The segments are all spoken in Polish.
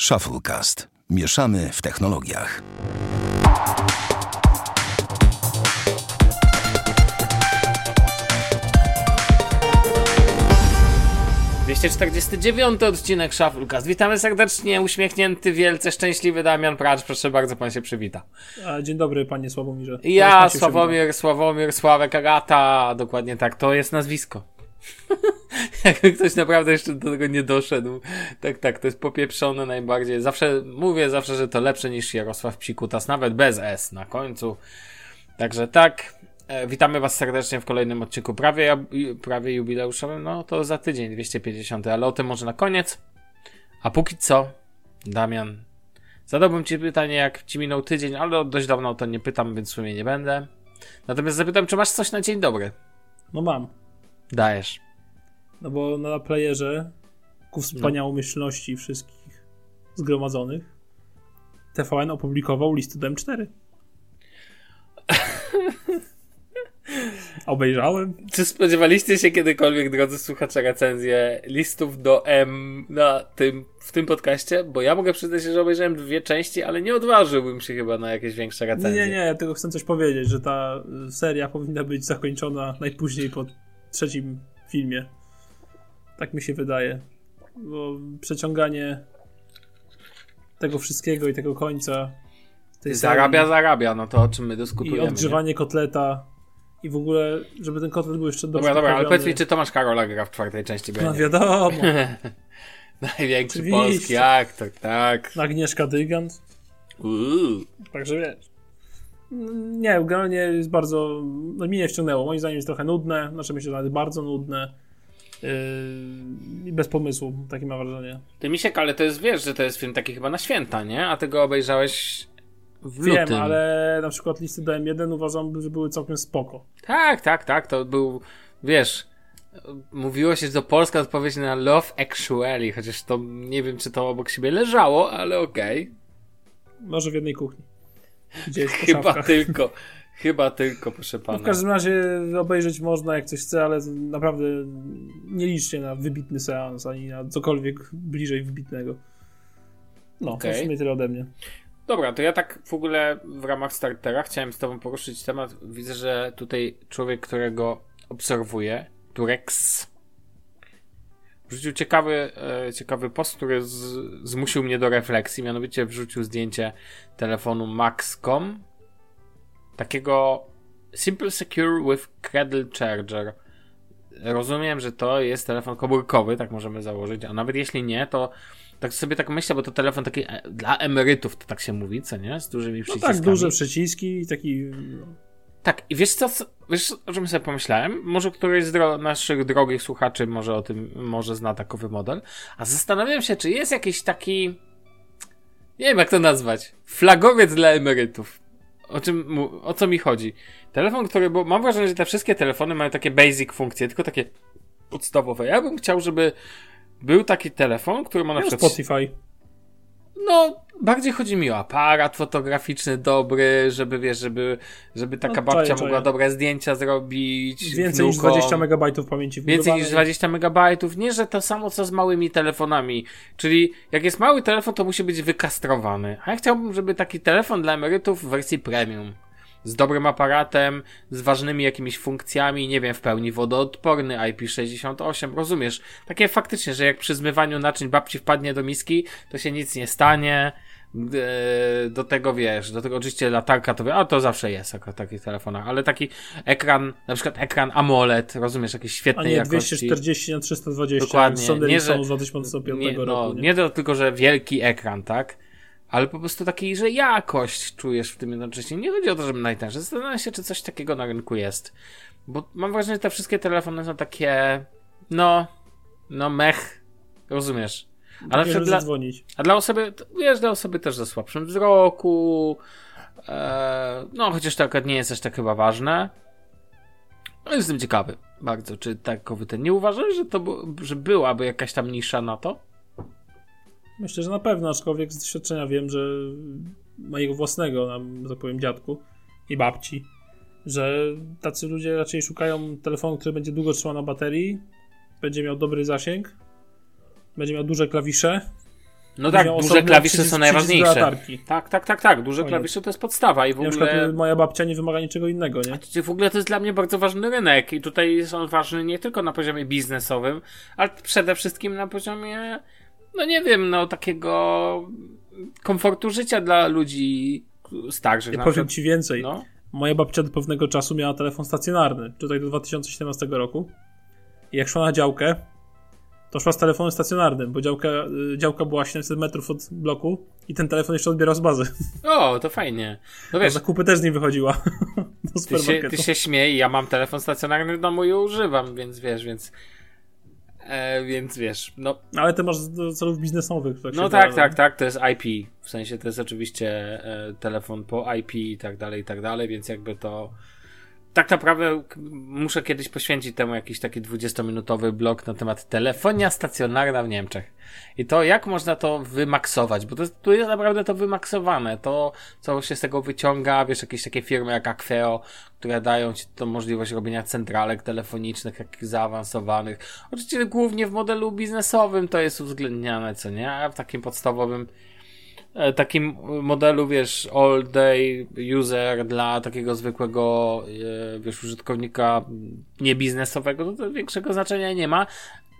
Shufflecast. Mieszamy w technologiach. Dziewiąty odcinek Shufflecast. Witamy serdecznie, uśmiechnięty, wielce szczęśliwy Damian Pracz. Proszę bardzo, pan się przywita. Dzień dobry, panie Sławomirze. Ja, Sławomir, Sławomir, Sławek Agata. Dokładnie tak, to jest nazwisko. Jakby ktoś naprawdę jeszcze do tego nie doszedł. Tak, tak, to jest popieprzone najbardziej. Zawsze, mówię zawsze, że to lepsze niż Jarosław Psikutas, nawet bez S na końcu. Także tak, e, witamy was serdecznie w kolejnym odcinku prawie, prawie jubileuszowym, no to za tydzień, 250, ale o tym może na koniec. A póki co, Damian, zadałbym ci pytanie, jak ci minął tydzień, ale od dość dawno o to nie pytam, więc w sumie nie będę. Natomiast zapytam, czy masz coś na dzień dobry? No mam. Dajesz. No bo na playerze ku wspaniałomyślności wszystkich zgromadzonych TVN opublikował listy do M4. Obejrzałem. Czy spodziewaliście się kiedykolwiek, drodzy słuchacze, recenzję listów do M na tym, w tym podcaście? Bo ja mogę przyznać się, że obejrzałem dwie części, ale nie odważyłbym się chyba na jakieś większe recenzje. nie, nie, ja tylko chcę coś powiedzieć, że ta seria powinna być zakończona najpóźniej po trzecim filmie. Tak mi się wydaje. Bo przeciąganie tego wszystkiego i tego końca tej Zarabia, serii zarabia, no to o czym my i dyskutujemy. odgrzewanie kotleta i w ogóle, żeby ten kotlet był jeszcze nie? dobrze Dobra, dobra, ale powiedz mi, czy Tomasz Karola gra w czwartej części No będzie? wiadomo. Największy Oczywiście. polski aktor, tak. Agnieszka Dygant. Uuu. Także wiesz. Nie, generalnie jest bardzo. No mnie nie wciągnęło. Moim zdaniem jest trochę nudne. Znaczy myślę, że nawet bardzo nudne. Yy, I bez pomysłu, takie mam wrażenie. Ty Misiek, ale to jest, wiesz, że to jest film taki chyba na święta, nie? A ty go obejrzałeś w Wiem, lutym. ale na przykład listy do M1 uważam, że były całkiem spoko. Tak, tak, tak, to był, wiesz, mówiło się, że to polska odpowiedź na Love Actually, chociaż to nie wiem, czy to obok siebie leżało, ale okej. Może w jednej kuchni. Gdzieś Chyba szafkach. tylko, chyba tylko, proszę No pana. w każdym razie obejrzeć można jak coś chce, ale naprawdę nie liczcie na wybitny seans, ani na cokolwiek bliżej wybitnego. No, to Okej. w sumie tyle ode mnie. Dobra, to ja tak w ogóle w ramach startera chciałem z tobą poruszyć temat. Widzę, że tutaj człowiek, którego obserwuję, Turex, wrzucił ciekawy, e, ciekawy post, który z, zmusił mnie do refleksji. Mianowicie wrzucił zdjęcie telefonu Maxcom, takiego Simple Secure with Cradle Charger. Rozumiem, że to jest telefon komórkowy, tak możemy założyć, a nawet jeśli nie, to tak sobie tak myślę, bo to telefon taki e, dla emerytów, to tak się mówi, co nie? Z dużymi No przyciskami. tak, duże przyciski i taki. Tak, i wiesz co, wiesz o czym sobie pomyślałem? Może któryś z dro- naszych drogich słuchaczy może o tym, może zna takowy model, a zastanawiam się, czy jest jakiś taki, nie wiem jak to nazwać, flagowiec dla emerytów. O czym, o co mi chodzi? Telefon, który, bo mam wrażenie, że te wszystkie telefony mają takie basic funkcje, tylko takie podstawowe. Ja bym chciał, żeby był taki telefon, który ma na No, przykład Spotify. No, bardziej chodzi mi o aparat fotograficzny dobry, żeby wiesz, żeby, żeby taka No, babcia czaję, mogła dobre zdjęcia zrobić. Więcej niż wnukom. 20 megabajtów pamięci Więcej niż 20 megabajtów. Nie, że to samo co z małymi telefonami. Czyli jak jest mały telefon, to musi być wykastrowany. A ja chciałbym, żeby taki telefon dla emerytów w wersji premium. Z dobrym aparatem, z ważnymi jakimiś funkcjami, nie wiem, w pełni wodoodporny, IP68, rozumiesz? Takie faktycznie, że jak przy zmywaniu naczyń babci wpadnie do miski, to się nic nie stanie. E, Do tego wiesz, do tego oczywiście latarka to wie, a to zawsze jest jako w takich telefonach, ale taki ekran, na przykład ekran AMOLED, rozumiesz, jakiś A świetnej nie jakości. 240 na 320. Dokładnie. Nie, że- są z 2005 nie, roku. no, nie? nie to tylko, że wielki ekran, tak? Ale po prostu taki, że jakość czujesz w tym jednocześnie. Nie chodzi o to, żeby najtańsze. Zastanawiam się, czy coś takiego na rynku jest. Bo mam wrażenie, że te wszystkie telefony są takie, no, no mech, rozumiesz? Ale dla, dzwonić. a dla osoby, wiesz, dla osoby też ze słabszym wzroku, e, no chociaż to akurat nie jest aż tak chyba ważne. No jestem ciekawy bardzo, czy takowy ten. Nie uważasz, że to że byłaby jakaś tam nisza na to? Myślę, że na pewno, aczkolwiek z doświadczenia wiem, że mojego własnego, tak powiem, dziadku i babci, że tacy ludzie raczej szukają telefonu, który będzie długo trzymał na baterii, będzie miał dobry zasięg, będzie miał duże klawisze No tak, duże klawisze przycisk- są najważniejsze. Tak, tak, tak, tak. Duże Koniec. klawisze to jest podstawa i w Na przykład ogóle. moja babcia nie wymaga niczego innego, nie? W ogóle to jest dla mnie bardzo ważny rynek i tutaj jest on ważny nie tylko na poziomie biznesowym, ale przede wszystkim na poziomie, no nie wiem, no takiego komfortu życia dla ludzi starszych. Ja powiem przykład. ci więcej. No. Moja babcia do pewnego czasu miała telefon stacjonarny, tutaj do 2017 roku. I jak szła na działkę, to szła z telefonem stacjonarnym, bo działka, y, działka była 700 metrów od bloku i ten telefon jeszcze odbierał z bazy. O, to fajnie. No wiesz, zakupy też z nim wychodziła do ty się, ty się śmiej, ja mam telefon stacjonarny w domu i używam, więc wiesz, więc. E, więc wiesz, no Ale ty masz do celów biznesowych. Tak No tak, wyrażę. tak, tak, to jest IP. W sensie to jest oczywiście e, telefon po IP i tak dalej, i tak dalej, więc jakby to. Tak naprawdę muszę kiedyś poświęcić temu jakiś taki 20-minutowy blok na temat telefonia stacjonarna w Niemczech. I to jak można to wymaksować, bo to tu jest naprawdę to wymaksowane. To, co się z tego wyciąga, wiesz, jakieś takie firmy jak Acqueo, które dają ci tą możliwość robienia centralek telefonicznych, takich zaawansowanych. Oczywiście głównie w modelu biznesowym to jest uwzględniane, co nie? A w takim podstawowym takim modelu, wiesz, all day user dla takiego zwykłego, e, wiesz, użytkownika niebiznesowego, to, większego znaczenia nie ma.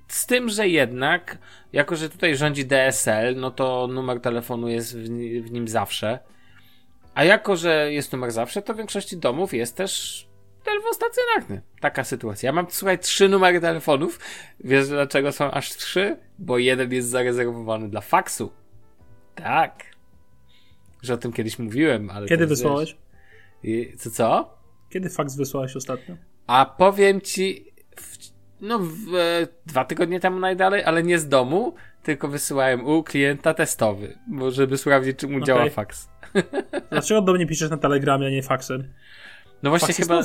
Z tym, że jednak, jako że tutaj rządzi DSL, no to numer telefonu jest w nim zawsze. A jako, że jest numer zawsze, to w większości domów jest też telefon stacjonarny. Taka sytuacja. Ja mam, słuchaj, trzy numery telefonów. Wiesz dlaczego są aż trzy? Bo jeden jest zarezerwowany dla faksu. Tak. Że o tym kiedyś mówiłem, ale. Kiedy wysłałeś? wiesz, Co, co? Kiedy faks wysłałeś ostatnio? A powiem ci, w, no w, e, dwa tygodnie temu najdalej, ale nie z domu, tylko wysyłałem u klienta testowy, bo żeby sprawdzić, czy mu Okej. działa faks. Dlaczego do mnie piszesz na telegramie, a nie faksem? No właśnie Faks chyba,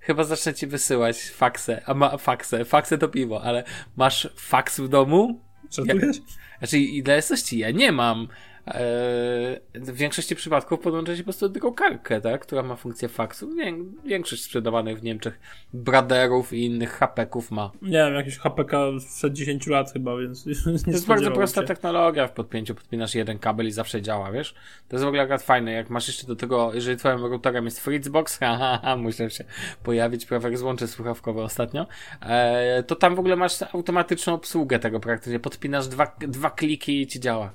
chyba zacznę ci wysyłać faksę, a ma faksę, faksę to piwo, ale masz faks w domu? Żartujesz? Znaczy, i dla jasności, ja nie mam. Eee, w większości przypadków podłącza się po prostu drukarkę, tak? która ma funkcję faksu. Wię, większość sprzedawanych w Niemczech braderów i innych hapeków ma. Nie wiem, jakiś HPK sprzed 10 lat chyba, więc nie To jest bardzo prosta się. technologia. W podpięciu podpinasz jeden kabel i zawsze działa, wiesz? To jest w ogóle akurat fajne. Jak masz jeszcze do tego, jeżeli twoim routerem jest Fritzbox, haha, ha, musiał się pojawić prawie jak złącze słuchawkowe ostatnio, e, to tam w ogóle masz automatyczną obsługę tego praktycznie. Podpinasz dwa, dwa kliki i ci działa.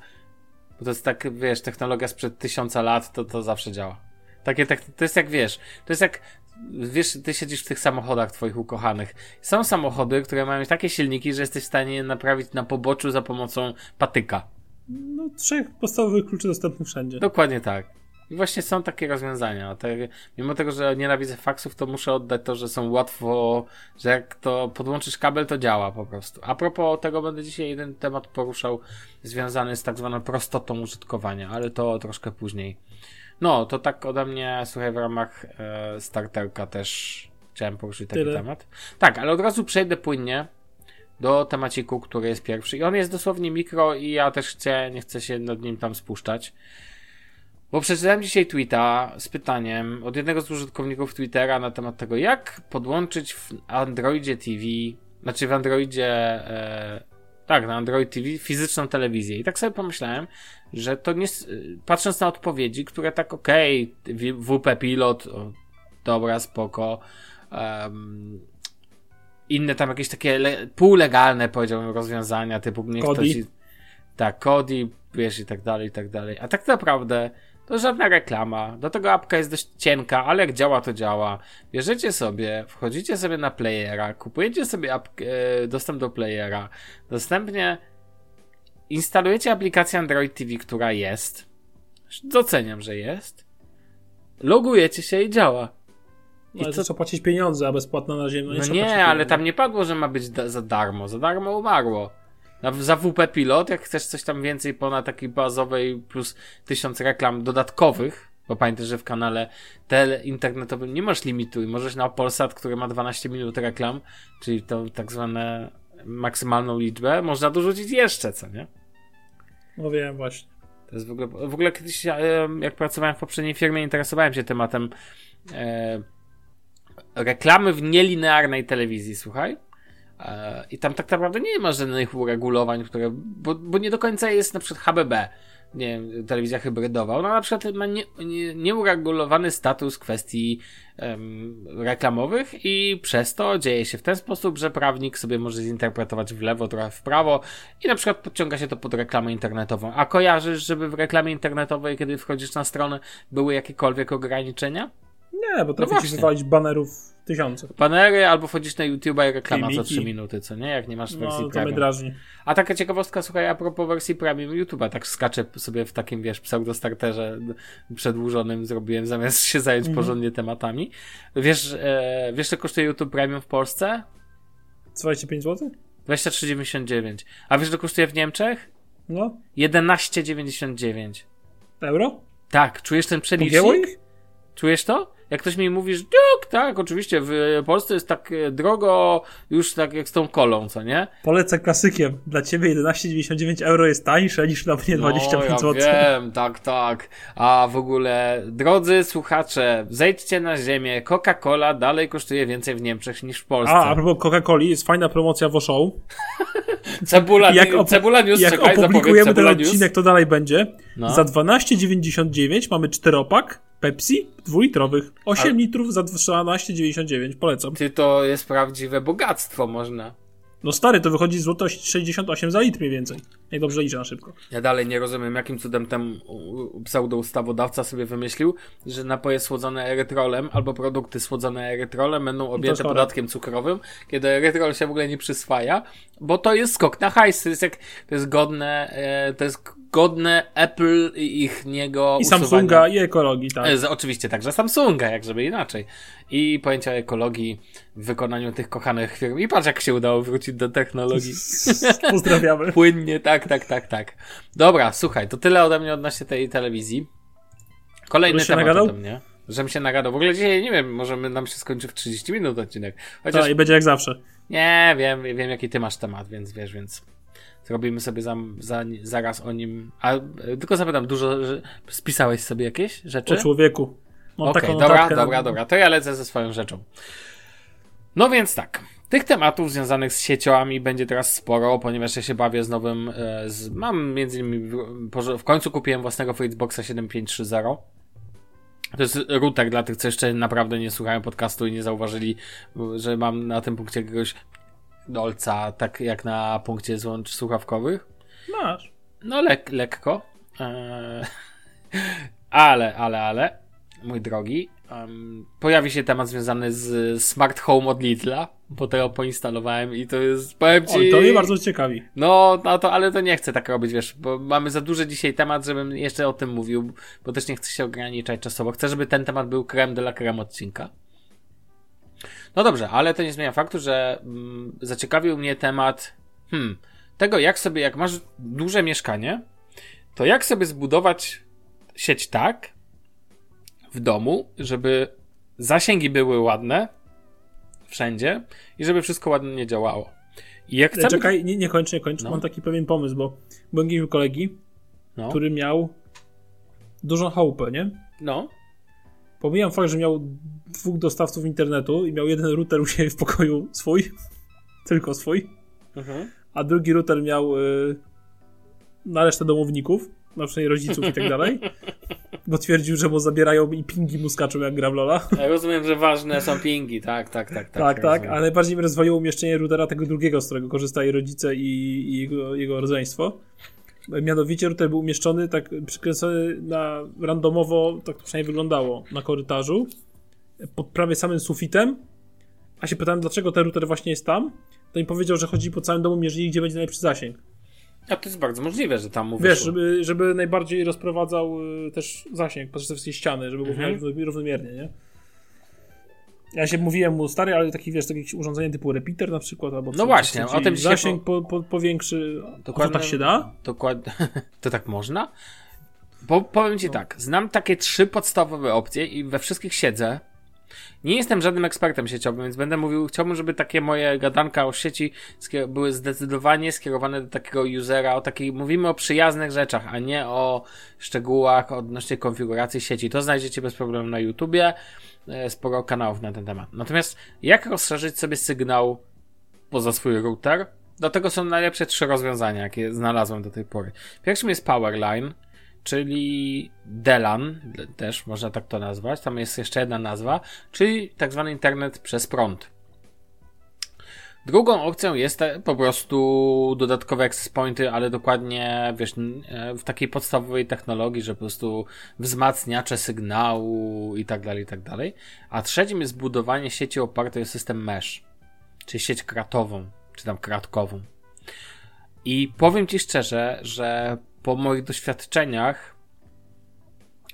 Bo to jest tak, wiesz, technologia sprzed tysiąca lat, to, to zawsze działa. Takie, tak, to jest jak, wiesz, to jest jak, wiesz, ty siedzisz w tych samochodach twoich ukochanych. Są samochody, które mają takie silniki, że jesteś w stanie je naprawić na poboczu za pomocą patyka. No, trzech podstawowych kluczy dostępnych wszędzie. Dokładnie tak. I właśnie są takie rozwiązania. Te, mimo tego, że nienawidzę faksów, to muszę oddać to, że są łatwo, że jak to podłączysz kabel, to działa po prostu. A propos tego, będę dzisiaj jeden temat poruszał związany z tak zwaną prostotą użytkowania, ale to troszkę później. No, to tak ode mnie, słuchaj, w ramach e, starterka też chciałem poruszyć taki Tyle. temat. Tak, ale od razu przejdę płynnie do temaciku, który jest pierwszy. I on jest dosłownie mikro i ja też chcę, nie chcę się nad nim tam spuszczać. Bo przeczytałem dzisiaj tweeta z pytaniem od jednego z użytkowników Twittera na temat tego, jak podłączyć w Androidzie TV, znaczy w Androidzie, e, tak, na Android TV fizyczną telewizję. I tak sobie pomyślałem, że to nie, s- patrząc na odpowiedzi, które tak okej, okay, WP Pilot, o, dobra, spoko, em, inne tam jakieś takie le, półlegalne, powiedziałbym, rozwiązania, typu niech Kodi. ktoś... Tak, Kodi, wiesz, i tak dalej, i tak dalej. A tak naprawdę to żadna reklama. Do tego apka jest dość cienka, ale jak działa, to działa. Bierzecie sobie, wchodzicie sobie na playera, kupujecie sobie apk, e, dostęp do playera, następnie instalujecie aplikację Android TV, która jest. Doceniam, że jest. Logujecie się i działa. No, ale co- trzeba płacić pieniądze, a bezpłatna na ziemi. No trzeba nie, płacić ale tam nie padło, że ma być da- za darmo. Za darmo umarło. Na, za WP Pilot, jak chcesz coś tam więcej ponad takiej bazowej plus tysiąc reklam dodatkowych, bo pamiętaj, że w kanale tele internetowym nie masz limitu i możesz na Polsat, który ma 12 minut reklam, czyli tą tak zwane maksymalną liczbę, można dorzucić jeszcze, co nie? No wiem, właśnie. To jest w ogóle, w ogóle kiedyś, e, jak pracowałem w poprzedniej firmie, interesowałem się tematem e, reklamy w nielinearnej telewizji, słuchaj. E, I tam tak naprawdę nie ma żadnych uregulowań, które, bo, bo nie do końca jest na przykład HBB, nie wiem, telewizja hybrydowa. Ona na przykład ma nie, nie, nieuregulowany status kwestii reklamowych i przez to dzieje się w ten sposób, że prawnik sobie może zinterpretować w lewo, trochę w prawo i na przykład podciąga się to pod reklamę internetową. A kojarzysz, żeby w reklamie internetowej, kiedy wchodzisz na stronę, były jakiekolwiek ograniczenia? Nie, bo trafi no ci wywalić banerów tysiące. Banery albo wchodzisz na YouTube'a i reklama Filmiki. co 3 minuty, co nie? Jak nie masz wersji no, to premium. drażni. A taka ciekawostka, słuchaj, a propos wersji premium YouTube'a, tak skaczę sobie w takim, wiesz, pseudo-starterze przedłużonym zrobiłem, zamiast się zająć -hmm. porządnie tematami. Wiesz, e, wiesz, co kosztuje YouTube Premium w Polsce? 25 zł? 23,99. A wiesz, co kosztuje w Niemczech? No. 11,99. Euro? Tak, czujesz ten przelicznik? Czujesz to? Jak ktoś mi mówi, że tak, tak, oczywiście, w Polsce jest tak e, drogo, już tak jak z tą kolą, co nie? Polecę klasykiem. Dla ciebie 11,99 euro jest tańsze niż dla mnie 25 no, zł. Ja wiem, tak, tak. A w ogóle, drodzy słuchacze, zejdźcie na ziemię. Coca-Cola dalej kosztuje więcej w Niemczech niż w Polsce. A, a propos Coca-Coli, jest fajna promocja w show. cebula, jak cebula news, jak czekaj, opublikujemy ten odcinek, to dalej będzie. No. Za 12,99 mamy czteropak Pepsi dwulitrowych. 8 A... litrów za 12,99. Polecam. Ty to jest prawdziwe bogactwo, można. No stary, to wychodzi złoto 68 za litr mniej więcej. Jak dobrze liczę na szybko. Ja dalej nie rozumiem, jakim cudem ten pseudo-ustawodawca sobie wymyślił, że napoje słodzone erytrolem albo produkty słodzone erytrolem będą objęte podatkiem cukrowym, kiedy erytrol się w ogóle nie przyswaja, bo to jest skok na hajs. To jest jak, to jest godne, e, to jest godne Apple i ich niego I usuwania. Samsunga i ekologii, tak. E, oczywiście także Samsunga, jak żeby inaczej. I pojęcia ekologii w wykonaniu tych kochanych firm. I patrz, jak się udało wrócić do technologii. Pozdrawiamy. Płynnie, tak, tak, tak, tak. Dobra, słuchaj, to tyle ode mnie odnośnie tej telewizji. Kolejny temat nagadał? ode mnie. Żebym się nagadał. W ogóle dzisiaj, nie wiem, może nam się skończy w 30 minut odcinek. Chociaż... Tak, i będzie jak zawsze. Nie, wiem, wiem jaki ty masz temat, więc wiesz, więc zrobimy sobie za, za, zaraz o nim. A tylko zapytam, dużo że spisałeś sobie jakieś rzeczy? O człowieku. Okej, okay, dobra, dobra, dobra. To ja lecę ze swoją rzeczą. No więc tak. Tych tematów związanych z sieciami będzie teraz sporo, ponieważ ja się bawię z nowym. E, z, mam między innymi. W, w końcu kupiłem własnego Fritzboxa 7530. To jest router dla tych, co jeszcze naprawdę nie słuchają podcastu i nie zauważyli, że mam na tym punkcie jakiegoś dolca, tak jak na punkcie złącz słuchawkowych. Masz. No lek, lekko. Eee, ale, ale, ale, mój drogi, um, pojawi się temat związany z Smart Home od Lidla, bo tego poinstalowałem i to jest, powiem ci... O, to mnie bardzo ciekawi. No, no to, ale to nie chcę tak robić, wiesz, bo mamy za duży dzisiaj temat, żebym jeszcze o tym mówił, bo też nie chcę się ograniczać czasowo. Chcę, żeby ten temat był krem de la creme odcinka. No dobrze, ale to nie zmienia faktu, że mm, zaciekawił mnie temat hmm, tego, jak sobie, jak masz duże mieszkanie, to jak sobie zbudować sieć tak w domu, żeby zasięgi były ładne wszędzie i żeby wszystko ładnie działało. I jak chcemy... Czekaj, nie, nie kończ, nie kończ. No. Mam taki pewien pomysł, bo byłem u kolegi, no. który miał dużą chałupę, nie? No. Pomijam fakt, że miał dwóch dostawców internetu i miał jeden router u siebie w pokoju swój, tylko swój, mhm. a drugi router miał y, na resztę domowników, na przykład rodziców i tak dalej, bo twierdził, że mu zabierają i pingi mu skaczą jak gra w Lola. Ja rozumiem, że ważne są pingi, tak, tak, tak. Tak, tak, tak ale najbardziej mnie rozwaliło umieszczenie routera tego drugiego, z którego korzystają rodzice i, i jego, jego rodzeństwo. Mianowicie router był umieszczony tak przykręcony na randomowo, tak to przynajmniej wyglądało, na korytarzu, pod prawie samym sufitem. A się pytałem, dlaczego ten router właśnie jest tam. To mi powiedział, że chodzi po całym domu, mierzyli, gdzie będzie najlepszy zasięg. A to jest bardzo możliwe, że tam mówisz. Wiesz, żeby, żeby najbardziej rozprowadzał y, też zasięg przez wszystkie ściany, żeby mhm. równomiernie, nie? Ja się mówiłem mu stary, ale taki wiesz, takie urządzenie typu repeater na przykład, albo No właśnie, o tym zasięg po, po, powiększy. Dokładnie, to tak się da? Dokładnie. To tak można? Po, powiem ci no. tak, znam takie trzy podstawowe opcje i we wszystkich siedzę. Nie jestem żadnym ekspertem sieciowym, więc będę mówił, chciałbym, żeby takie moje gadanka o sieci były zdecydowanie skierowane do takiego usera, o takiej, mówimy o przyjaznych rzeczach, a nie o szczegółach odnośnie konfiguracji sieci. To znajdziecie bez problemu na YouTubie. E, sporo kanałów na ten temat. Natomiast jak rozszerzyć sobie sygnał poza swój router. Do tego są najlepsze trzy rozwiązania, jakie znalazłem do tej pory. Pierwszym jest Powerline, czyli DELAN, też można tak to nazwać. Tam jest jeszcze jedna nazwa, czyli tak zwany internet przez prąd. Drugą opcją jest po prostu dodatkowe access pointy, ale dokładnie wiesz, e, w takiej podstawowej technologii, że po prostu wzmacniacze sygnału i tak dalej, i tak dalej. A trzecim jest budowanie sieci opartej o system mesh, czyli sieć kratową, czy tam kratkową. I powiem Ci szczerze, że po moich doświadczeniach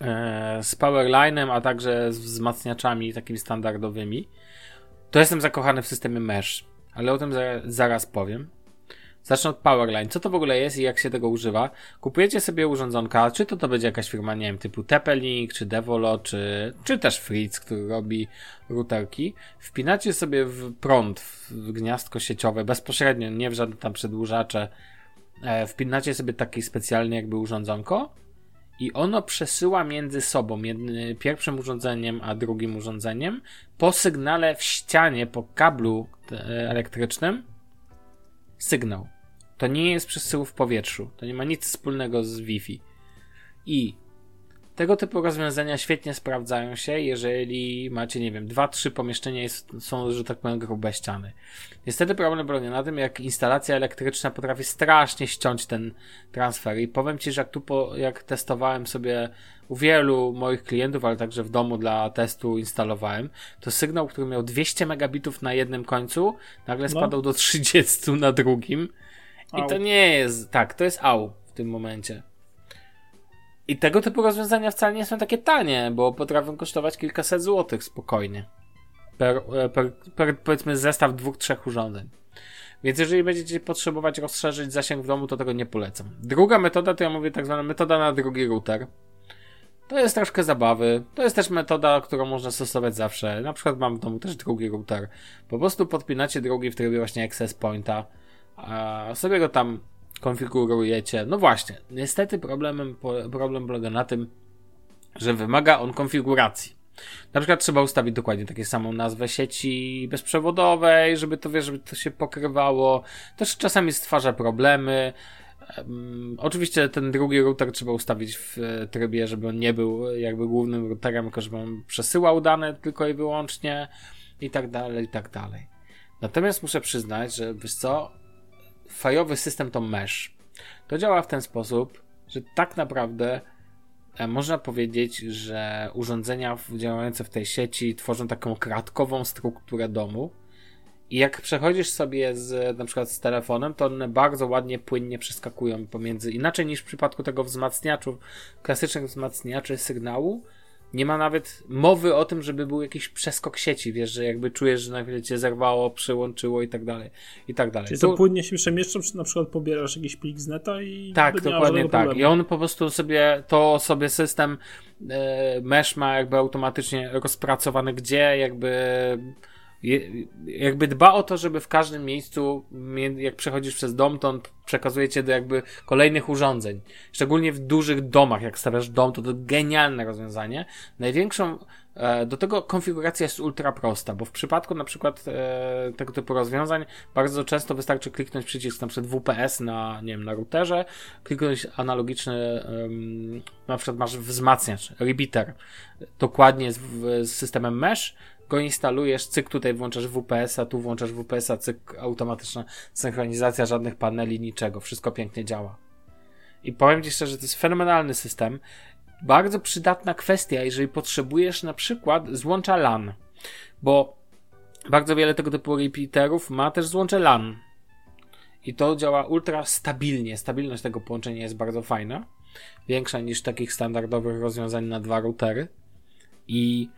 e, z Powerlinem, a także z wzmacniaczami takimi standardowymi, to jestem zakochany w systemie mesh ale o tym zaraz powiem. Zacznę od Powerline. Co to w ogóle jest i jak się tego używa? Kupujecie sobie urządzonka, czy to to będzie jakaś firma, nie wiem, typu Tepelink, czy Devolo, czy, czy też Fritz, który robi routerki. Wpinacie sobie w prąd, w gniazdko sieciowe, bezpośrednio, nie w żadne tam przedłużacze. E, wpinacie sobie takie specjalne jakby urządzonko i ono przesyła między sobą, między pierwszym urządzeniem a drugim urządzeniem, po sygnale w ścianie, po kablu e, elektrycznym, sygnał. To nie jest przesył w powietrzu. To nie ma nic wspólnego z Wi-Fi. I tego typu rozwiązania świetnie sprawdzają się, jeżeli macie, nie wiem, dwa, trzy pomieszczenia i są, że tak powiem, grube ściany. Niestety problem polega na tym, jak instalacja elektryczna potrafi strasznie ściąć ten transfer i powiem Ci, że jak tu po, jak testowałem sobie u wielu moich klientów, ale także w domu dla testu instalowałem, to sygnał, który miał 200 megabitów na jednym końcu, nagle no. spadał do 30 na drugim. I to nie jest, tak, to jest au w tym momencie. I tego typu rozwiązania wcale nie są takie tanie, bo potrafią kosztować kilkaset złotych spokojnie. Per, e, per, per powiedzmy zestaw dwóch, trzech urządzeń. Więc jeżeli będziecie potrzebować rozszerzyć zasięg w domu, to tego nie polecam. Druga metoda to ja mówię tak zwana metoda na drugi router. To jest troszkę zabawy. To jest też metoda, którą można stosować zawsze. Na przykład mam w domu też drugi router. Po prostu podpinacie drugi w trybie właśnie access pointa. Sobie go tam konfigurujecie. No właśnie, niestety problemem, problem polega na tym, że wymaga on konfiguracji. Na przykład trzeba ustawić dokładnie taką samą nazwę sieci bezprzewodowej, żeby to, wiesz, żeby to się pokrywało. Też czasami stwarza problemy. Oczywiście ten drugi router trzeba ustawić w trybie, żeby on nie był jakby głównym routerem, tylko żeby on przesyłał dane tylko i wyłącznie i tak dalej, i tak dalej. Natomiast muszę przyznać, że wiesz co, fajowy system to mesh. To działa w ten sposób, że tak naprawdę e, można powiedzieć, że urządzenia działające w tej sieci tworzą taką kratkową strukturę domu. I jak przechodzisz sobie z, na przykład z telefonem, to one bardzo ładnie, płynnie przeskakują pomiędzy, inaczej niż w przypadku tego wzmacniaczu, klasycznych wzmacniaczy sygnału, nie ma nawet mowy o tym, żeby był jakiś przeskok sieci, wiesz, że jakby czujesz, że nagle cię zerwało, przyłączyło i tak dalej, i tak dalej. Czyli to tu... płynnie się przemieszcza, czy na przykład pobierasz jakiś plik z neta i Tak, dokładnie tak. Problemu. I on po prostu sobie, to sobie system e, mesh ma jakby automatycznie rozpracowany, gdzie jakby jakby dba o to, żeby w każdym miejscu, jak przechodzisz przez dom, to on przekazuje cię do jakby kolejnych urządzeń. Szczególnie w dużych domach, jak stawiasz dom, to to genialne rozwiązanie. Największą, e, do tego konfiguracja jest ultra prosta, bo w przypadku na przykład e, tego typu rozwiązań bardzo często wystarczy kliknąć przycisk na przykład WPS na, nie wiem, na routerze, kliknąć analogiczny, na przykład masz wzmacniacz, repeater, dokładnie z, z systemem mesh, go instalujesz, cyk tutaj włączasz WPS-a, tu włączasz WPS-a, cyk automatyczna synchronizacja, żadnych paneli, niczego, wszystko pięknie działa. I powiem Ci szczerze, to jest fenomenalny system. Bardzo przydatna kwestia, jeżeli potrzebujesz na przykład złącza LAN, bo bardzo wiele tego typu repeaterów ma też złącze LAN. I to działa ultra stabilnie. Stabilność tego połączenia jest bardzo fajna. Większa niż takich standardowych rozwiązań na dwa routery. I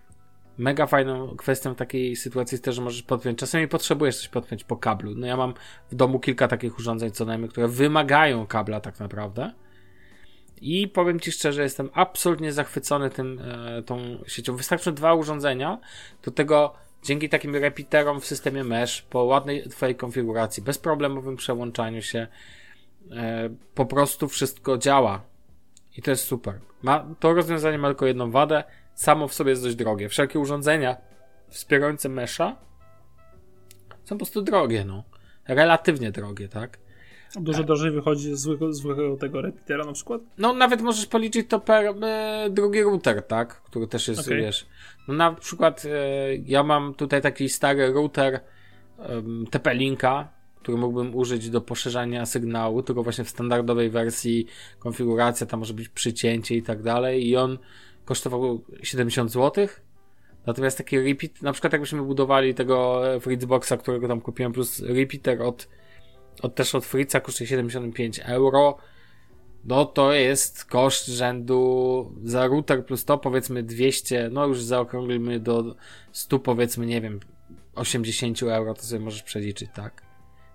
mega fajną kwestią takiej sytuacji jest też, że możesz podpiąć. Czasami potrzebujesz coś podpiąć po kablu. No ja mam w domu kilka takich urządzeń co najmniej, które wymagają kabla tak naprawdę. I powiem Ci szczerze, jestem absolutnie zachwycony tym, e, tą siecią. Wystarczą dwa urządzenia, do tego dzięki takim repeaterom w systemie mesh, po ładnej Twojej konfiguracji, bezproblemowym przełączaniu się, e, po prostu wszystko działa. I to jest super. Ma, to rozwiązanie ma tylko jedną wadę, samo w sobie jest dość drogie. Wszelkie urządzenia wspierające mesza są po prostu drogie, no. relatywnie drogie, tak? Dużo drożej wychodzi z zwykłego, zwykłego tego repeatera na przykład? No nawet możesz policzyć to per e, drugi router, tak? Który też jest, Okej. wiesz. No na przykład e, ja mam tutaj taki stary router um, TP-Linka, który mógłbym użyć do poszerzania sygnału, tylko właśnie w standardowej wersji konfiguracja, tam może być przycięcie i tak dalej i on kosztował 70 zł. Natomiast taki repeat, na przykład jakbyśmy budowali tego e, Fritzboxa, którego tam kupiłem, plus repeater od, od też od Fritza kosztuje 75 euro, no to jest koszt rzędu za router plus to powiedzmy 200, no już zaokrąglimy do 100 powiedzmy, nie wiem, 80 euro, to sobie możesz przeliczyć, tak?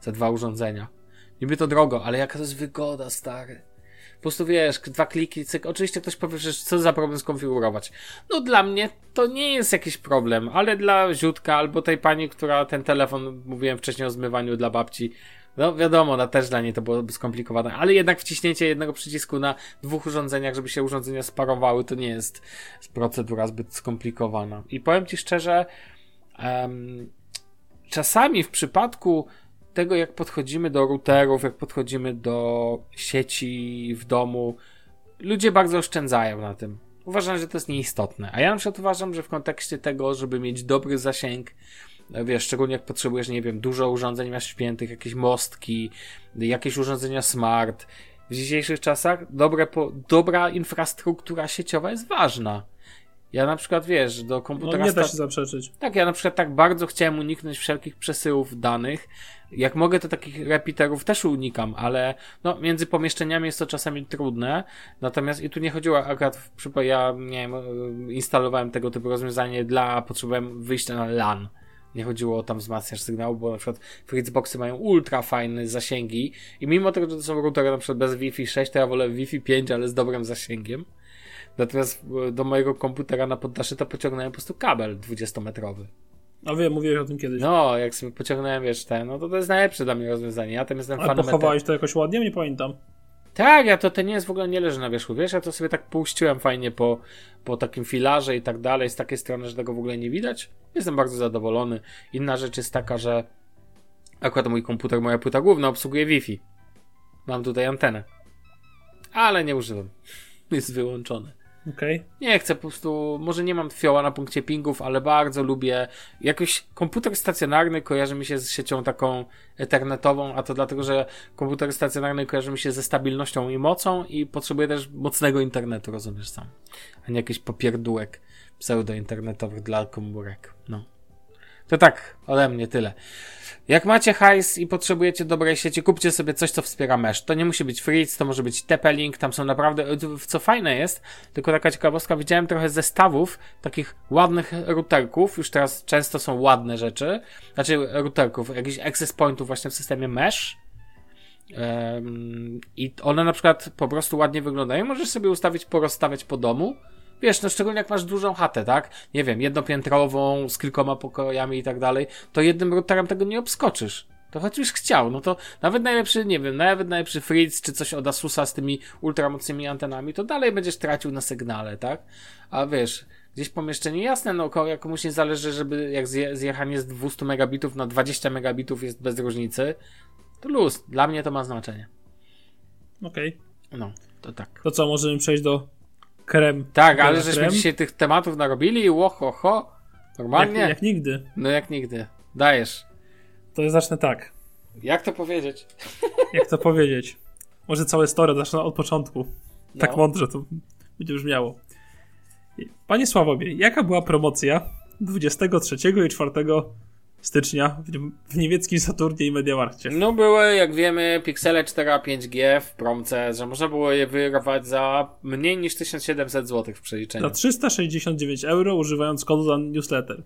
Za dwa urządzenia. Niby to drogo, ale jaka to jest wygoda, stary. Po prostu wiesz, dwa kliki, cyk. Oczywiście ktoś powie, że co za problem skonfigurować. No dla mnie to nie jest jakiś problem, ale dla ziutka albo tej pani, która ten telefon, mówiłem wcześniej o zmywaniu dla babci, no wiadomo, no też dla niej to byłoby skomplikowane, ale jednak wciśnięcie jednego przycisku na dwóch urządzeniach, żeby się urządzenia sparowały, to nie jest procedura zbyt skomplikowana. I powiem Ci szczerze, em, czasami w przypadku tego, jak podchodzimy do routerów, jak podchodzimy do sieci w domu, ludzie bardzo oszczędzają na tym. Uważam, że to jest nieistotne. A ja na przykład uważam, że w kontekście tego, żeby mieć dobry zasięg, wiesz, szczególnie jak potrzebujesz, nie wiem, dużo urządzeń masz świętych, jakieś mostki, jakieś urządzenia smart. W dzisiejszych czasach dobre po, dobra infrastruktura sieciowa jest ważna. Ja na przykład, wiesz, do No komputera... nie da się zaprzeczyć. tak, ja na przykład tak bardzo chciałem uniknąć wszelkich przesyłów danych. Jak mogę, to takich repeaterów też unikam, ale no, między pomieszczeniami jest to czasami trudne. Natomiast i tu nie chodziło akurat, w przypadku, ja nie wiem, e, instalowałem tego typu rozwiązanie dla, potrzebowałem wyjścia na LAN. Nie chodziło o tam wzmacniacz sygnału, bo na przykład Fritzboxy mają ultra fajne zasięgi i mimo tego, że to są routery na przykład bez Wi-Fi 6, to ja wolę Wi-Fi 5, ale z dobrym zasięgiem. Natomiast e, do mojego komputera na poddaszy to pociągnąłem po prostu kabel 20-metrowy. A wiem, mówiłeś o tym kiedyś. No, jak sobie pociągnąłem, wiesz, ten, no to to jest najlepsze dla mnie rozwiązanie. Ja tam jestem fanem. pochowałeś to jakoś ładnie? Nie pamiętam. Tak, ja to, to nie jest w ogóle, nie leży na wierzchu, wiesz, ja to sobie tak puściłem fajnie po, po takim filarze i tak dalej, z takiej strony, że tego w ogóle nie widać. Jestem bardzo zadowolony. Inna rzecz jest taka, że akurat mój komputer, moja płyta główna obsługuje Wi-Fi. Mam tutaj antenę. Ale nie używam. Jest wyłączone. Okej. Nie chcę po prostu, może nie mam fioła na punkcie pingów, ale bardzo lubię. Jakoś komputer stacjonarny kojarzy mi się z siecią taką ethernetową, a to dlatego, że komputer stacjonarny kojarzy mi się ze stabilnością i mocą i potrzebuję też mocnego internetu, rozumiesz sam. A nie jakiś popierdółek pseudo-internetowych dla komórek. No. To tak, ode mnie tyle. Jak macie hajs i potrzebujecie dobrej sieci, kupcie sobie coś, co wspiera mesh. To nie musi być Fritz, to może być TP-Link, tam są naprawdę, co fajne jest, tylko taka ciekawostka, widziałem trochę zestawów takich ładnych routerków, już teraz często są ładne rzeczy, znaczy routerków, jakichś access pointów właśnie w systemie mesh, I one na przykład po prostu ładnie wyglądają. Możesz sobie ustawić, porozstawiać po domu. Wiesz, no szczególnie jak masz dużą chatę, tak? Nie wiem, jednopiętrową, z kilkoma pokojami i tak dalej, to jednym routerem tego nie obskoczysz. To choćbyś chciał, no to nawet najlepszy, nie wiem, nawet najlepszy Fritz czy coś od Asusa z tymi ultramocnymi antenami, to dalej będziesz tracił na sygnale, tak? A wiesz, gdzieś pomieszczenie jasne, no komuś nie zależy, żeby jak zje- zjechanie z 200 megabitów na 20 megabitów jest bez różnicy, to luz. Dla mnie to ma znaczenie. Okej. No, to tak. To co, możemy przejść do krem. Tak, krem ale na żeśmy krem? dzisiaj tych tematów narobili, ło, ho. Normalnie? Jak, jak nigdy. No jak nigdy. Dajesz. To ja zacznę tak. Jak to powiedzieć? Jak to powiedzieć? Może całe story zacznę od początku. Tak No. mądrze to będzie brzmiało. Panie Sławomie, jaka była promocja 23 i 4 stycznia w, niemieckim Saturnie i Mediamarkcie? No były, jak wiemy, piksele 4 a 5G w promce, że można było je wyrwać za mniej niż 1700 zł w przeliczeniu. Za 369 euro używając kodu za newsletter.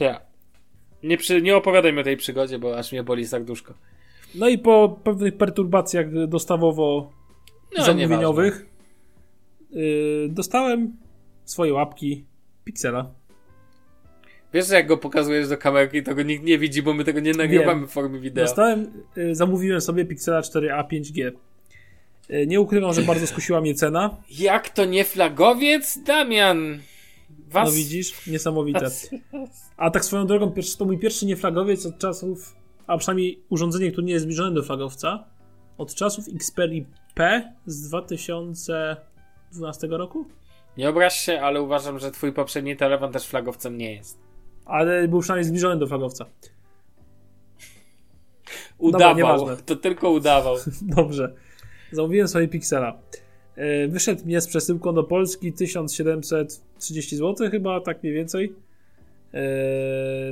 Ja? Nie, przy, nie opowiadaj mi o tej przygodzie, bo aż mnie boli serduszko. No i po pewnych perturbacjach dostawowo No, zamówieniowych yy, dostałem swoje łapki Pixela. Wiesz, że jak go pokazujesz do kamerki, to go nikt nie widzi, bo my tego nie nagrywamy w formie wideo. Dostałem, y, zamówiłem sobie Pixela 4a 5G. Y, Nie ukrywam, że bardzo skusiła mnie cena. Jak to nie flagowiec? Damian! Was... No widzisz, niesamowite. A tak swoją drogą, to mój pierwszy nieflagowiec od czasów a przynajmniej urządzenie, które nie jest zbliżone do flagowca, od czasów Xperia P z 2012 roku? Nie obraź się, ale uważam, że twój poprzedni telefon też flagowcem nie jest. Ale był przynajmniej zbliżony do flagowca. Udawał, Dobra, to tylko udawał. Dobrze. Zamówiłem sobie Pixela. E, wyszedł mnie z przesyłką do Polski 1730 zł chyba, tak mniej więcej. E,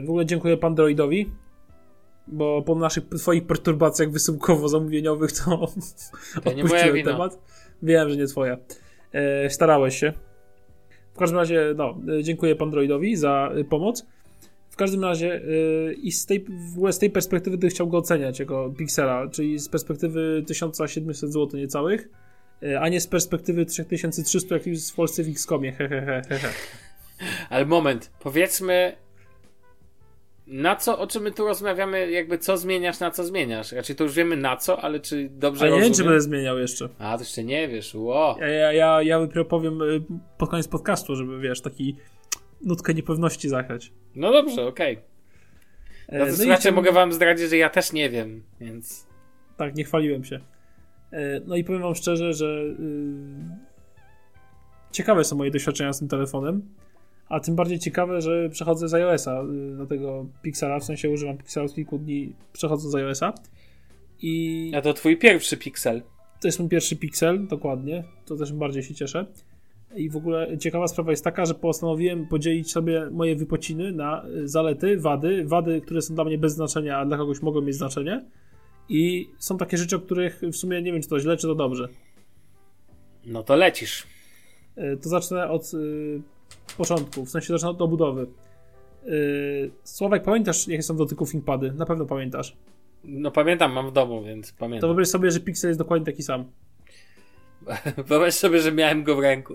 w ogóle dziękuję Pandroidowi, bo po naszych twoich perturbacjach wysyłkowo-zamówieniowych to, to odpuściłem temat. Wiem, że nie twoja. E, starałeś się. W każdym razie, no, dziękuję Pandroidowi za pomoc. W każdym razie i z tej, z tej perspektywy to chciał go oceniać jako Pixela, czyli z perspektywy 1700 zł niecałych E, a nie z perspektywy 3300, jak jest w Polsce w XCOMie. Ale moment, powiedzmy na co, o czym my tu rozmawiamy, jakby co zmieniasz, na co zmieniasz? Raczej to już wiemy na co, ale czy dobrze A ja nie wiem, czy będę zmieniał jeszcze. A, to jeszcze nie wiesz, Ło. Ja, ja, ja, ja powiem e, pod koniec podcastu, żeby, wiesz, taki nutkę niepewności zachać. No dobrze, okej. Okay. No to no mogę wam zdradzić, że ja też nie wiem, więc... Tak, nie chwaliłem się. E, no i powiem wam szczerze, że y, ciekawe są moje doświadczenia z tym telefonem, a tym bardziej ciekawe, że przechodzę z iOS-a y, do tego Pixela, w sensie używam Pixela od kilku dni, przechodzę z iOS-a. I a to twój pierwszy Pixel. To jest mój pierwszy Pixel, dokładnie. To też bardziej się cieszę. I w ogóle ciekawa sprawa jest taka, że postanowiłem podzielić sobie moje wypociny na y, zalety, wady, wady, które są dla mnie bez znaczenia, a dla kogoś mogą mieć znaczenie i są takie rzeczy, o których w sumie nie wiem, czy to źle, czy to dobrze. No to lecisz. E, to zacznę od y, początku, w sensie zacznę od obudowy. Y, Sławek, pamiętasz, jakie są dotyków ThinkPady? Na pewno pamiętasz. No pamiętam, mam w domu, więc pamiętam. To wyobraź sobie, że Pixel jest dokładnie taki sam. Wyobraź sobie, że miałem go w ręku.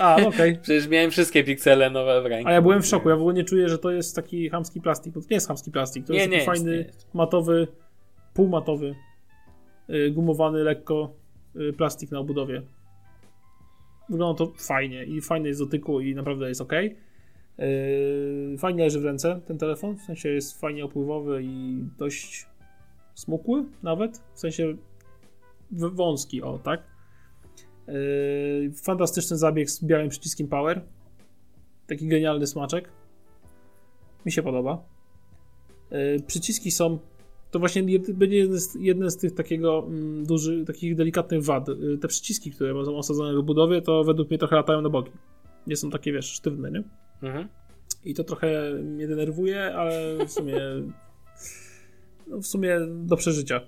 A, no okej. Okay. Przecież miałem wszystkie piksele nowe w ręku. A ja byłem w szoku, ja w ogóle nie czuję, że to jest taki hamski plastik. To nie jest hamski plastik, to nie, jest taki nie fajny, jest, matowy półmatowy, y, gumowany lekko y, plastik na obudowie. Wygląda to fajnie i fajny jest dotyku i naprawdę jest ok. Fajnie leży w ręce ten telefon, w sensie jest fajnie opływowy i dość smukły nawet, w sensie wąski, o tak. Y, fantastyczny zabieg z białym przyciskiem power. Taki genialny smaczek. Mi się podoba. Przyciski są to właśnie będzie jeden z, jeden z tych takiego mm, dużych, takich delikatnych wad. Y, te przyciski, które są osadzone w budowie, to według mnie trochę latają na boki. Nie są takie, wiesz, sztywne, nie? Mhm. I to trochę mnie denerwuje, ale w sumie no w sumie do przeżycia.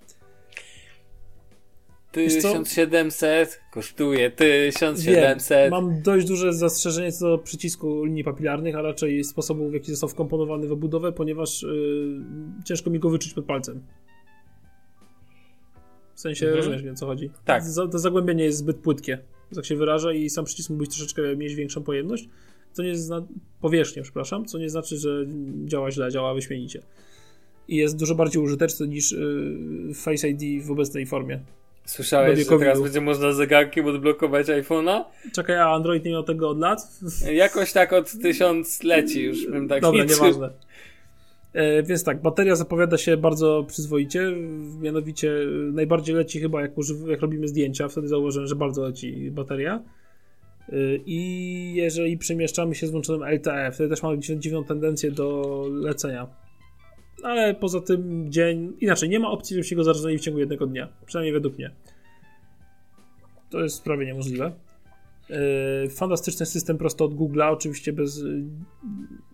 1700 kosztuje 1700. Wiem, mam dość duże zastrzeżenie co do przycisku linii papilarnych, a raczej sposobu, w jaki został wkomponowany w obudowę, ponieważ yy, ciężko mi go wyczuć pod palcem. W sensie mhm. rozumiesz o co chodzi. Tak. To zagłębienie jest zbyt płytkie, tak się wyraża, i sam przycisk mógł być troszeczkę mieć większą pojemność. Co nie zna... powierzchnię, przepraszam, co nie znaczy, że działa źle, działa wyśmienicie. I jest dużo bardziej użyteczny niż yy, Face ID w obecnej formie. Słyszałeś, że teraz będzie można zegarkiem odblokować iPhone'a? Czekaj, a Android nie miał tego od lat? Jakoś tak od tysiąc leci już bym tak Dobra, liczył. nieważne. E, więc tak, bateria zapowiada się bardzo przyzwoicie, mianowicie najbardziej leci chyba jak, jak robimy zdjęcia, wtedy zauważyłem, że bardzo leci bateria. E, I jeżeli przemieszczamy się z włączonym LTE, wtedy też mamy dziwną tendencję do lecenia. Ale poza tym dzień, inaczej, nie ma opcji, żeby się go zarazili w ciągu jednego dnia. Przynajmniej według mnie. To jest prawie niemożliwe. Yy, fantastyczny system prosto od Google'a, oczywiście bez,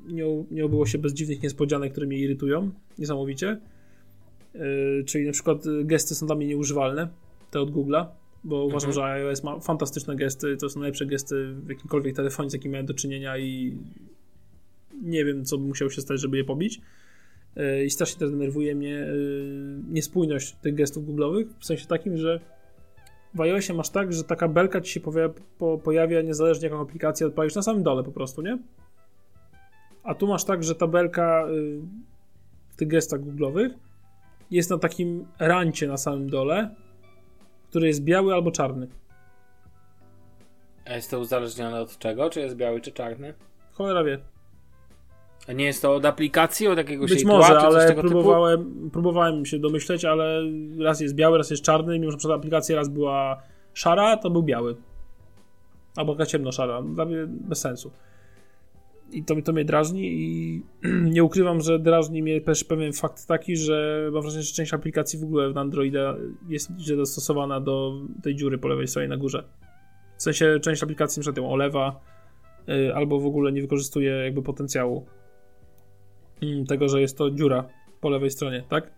nie, nie obyło się bez dziwnych niespodzianek, które mnie irytują niesamowicie. Yy, czyli na przykład gesty są dla mnie nieużywalne, te od Google'a, bo mhm. uważam, że iOS ma fantastyczne gesty, to są najlepsze gesty w jakimkolwiek telefonie, z jakim miałem do czynienia i nie wiem, co by musiało się stać, żeby je pobić. E, i strasznie też denerwuje mnie e, niespójność tych gestów googlowych, w sensie takim, że w iOSie masz tak, że taka belka ci się pojawia, po, pojawia niezależnie jaką aplikację odpalisz na samym dole po prostu, nie? A tu masz tak, że ta belka e, w tych gestach googlowych jest na takim rancie na samym dole, który jest biały albo czarny. A jest to uzależnione od czego? Czy jest biały, czy czarny? Cholera wie. A nie jest to od aplikacji, od jakiegoś Być może, tła, ale próbowałem, próbowałem się domyśleć, ale raz jest biały, raz jest czarny, mimo że przed aplikacja raz była szara, to był biały. Albo taka ciemno-szara. Dla mnie bez sensu. I to, to mnie drażni i nie ukrywam, że drażni mnie też pewien fakt taki, że mam wrażenie, że część aplikacji w ogóle w Androida jest źle dostosowana do tej dziury po lewej stronie na górze. W sensie część aplikacji np. ją olewa y, albo w ogóle nie wykorzystuje jakby potencjału tego, że jest to dziura po lewej stronie, tak?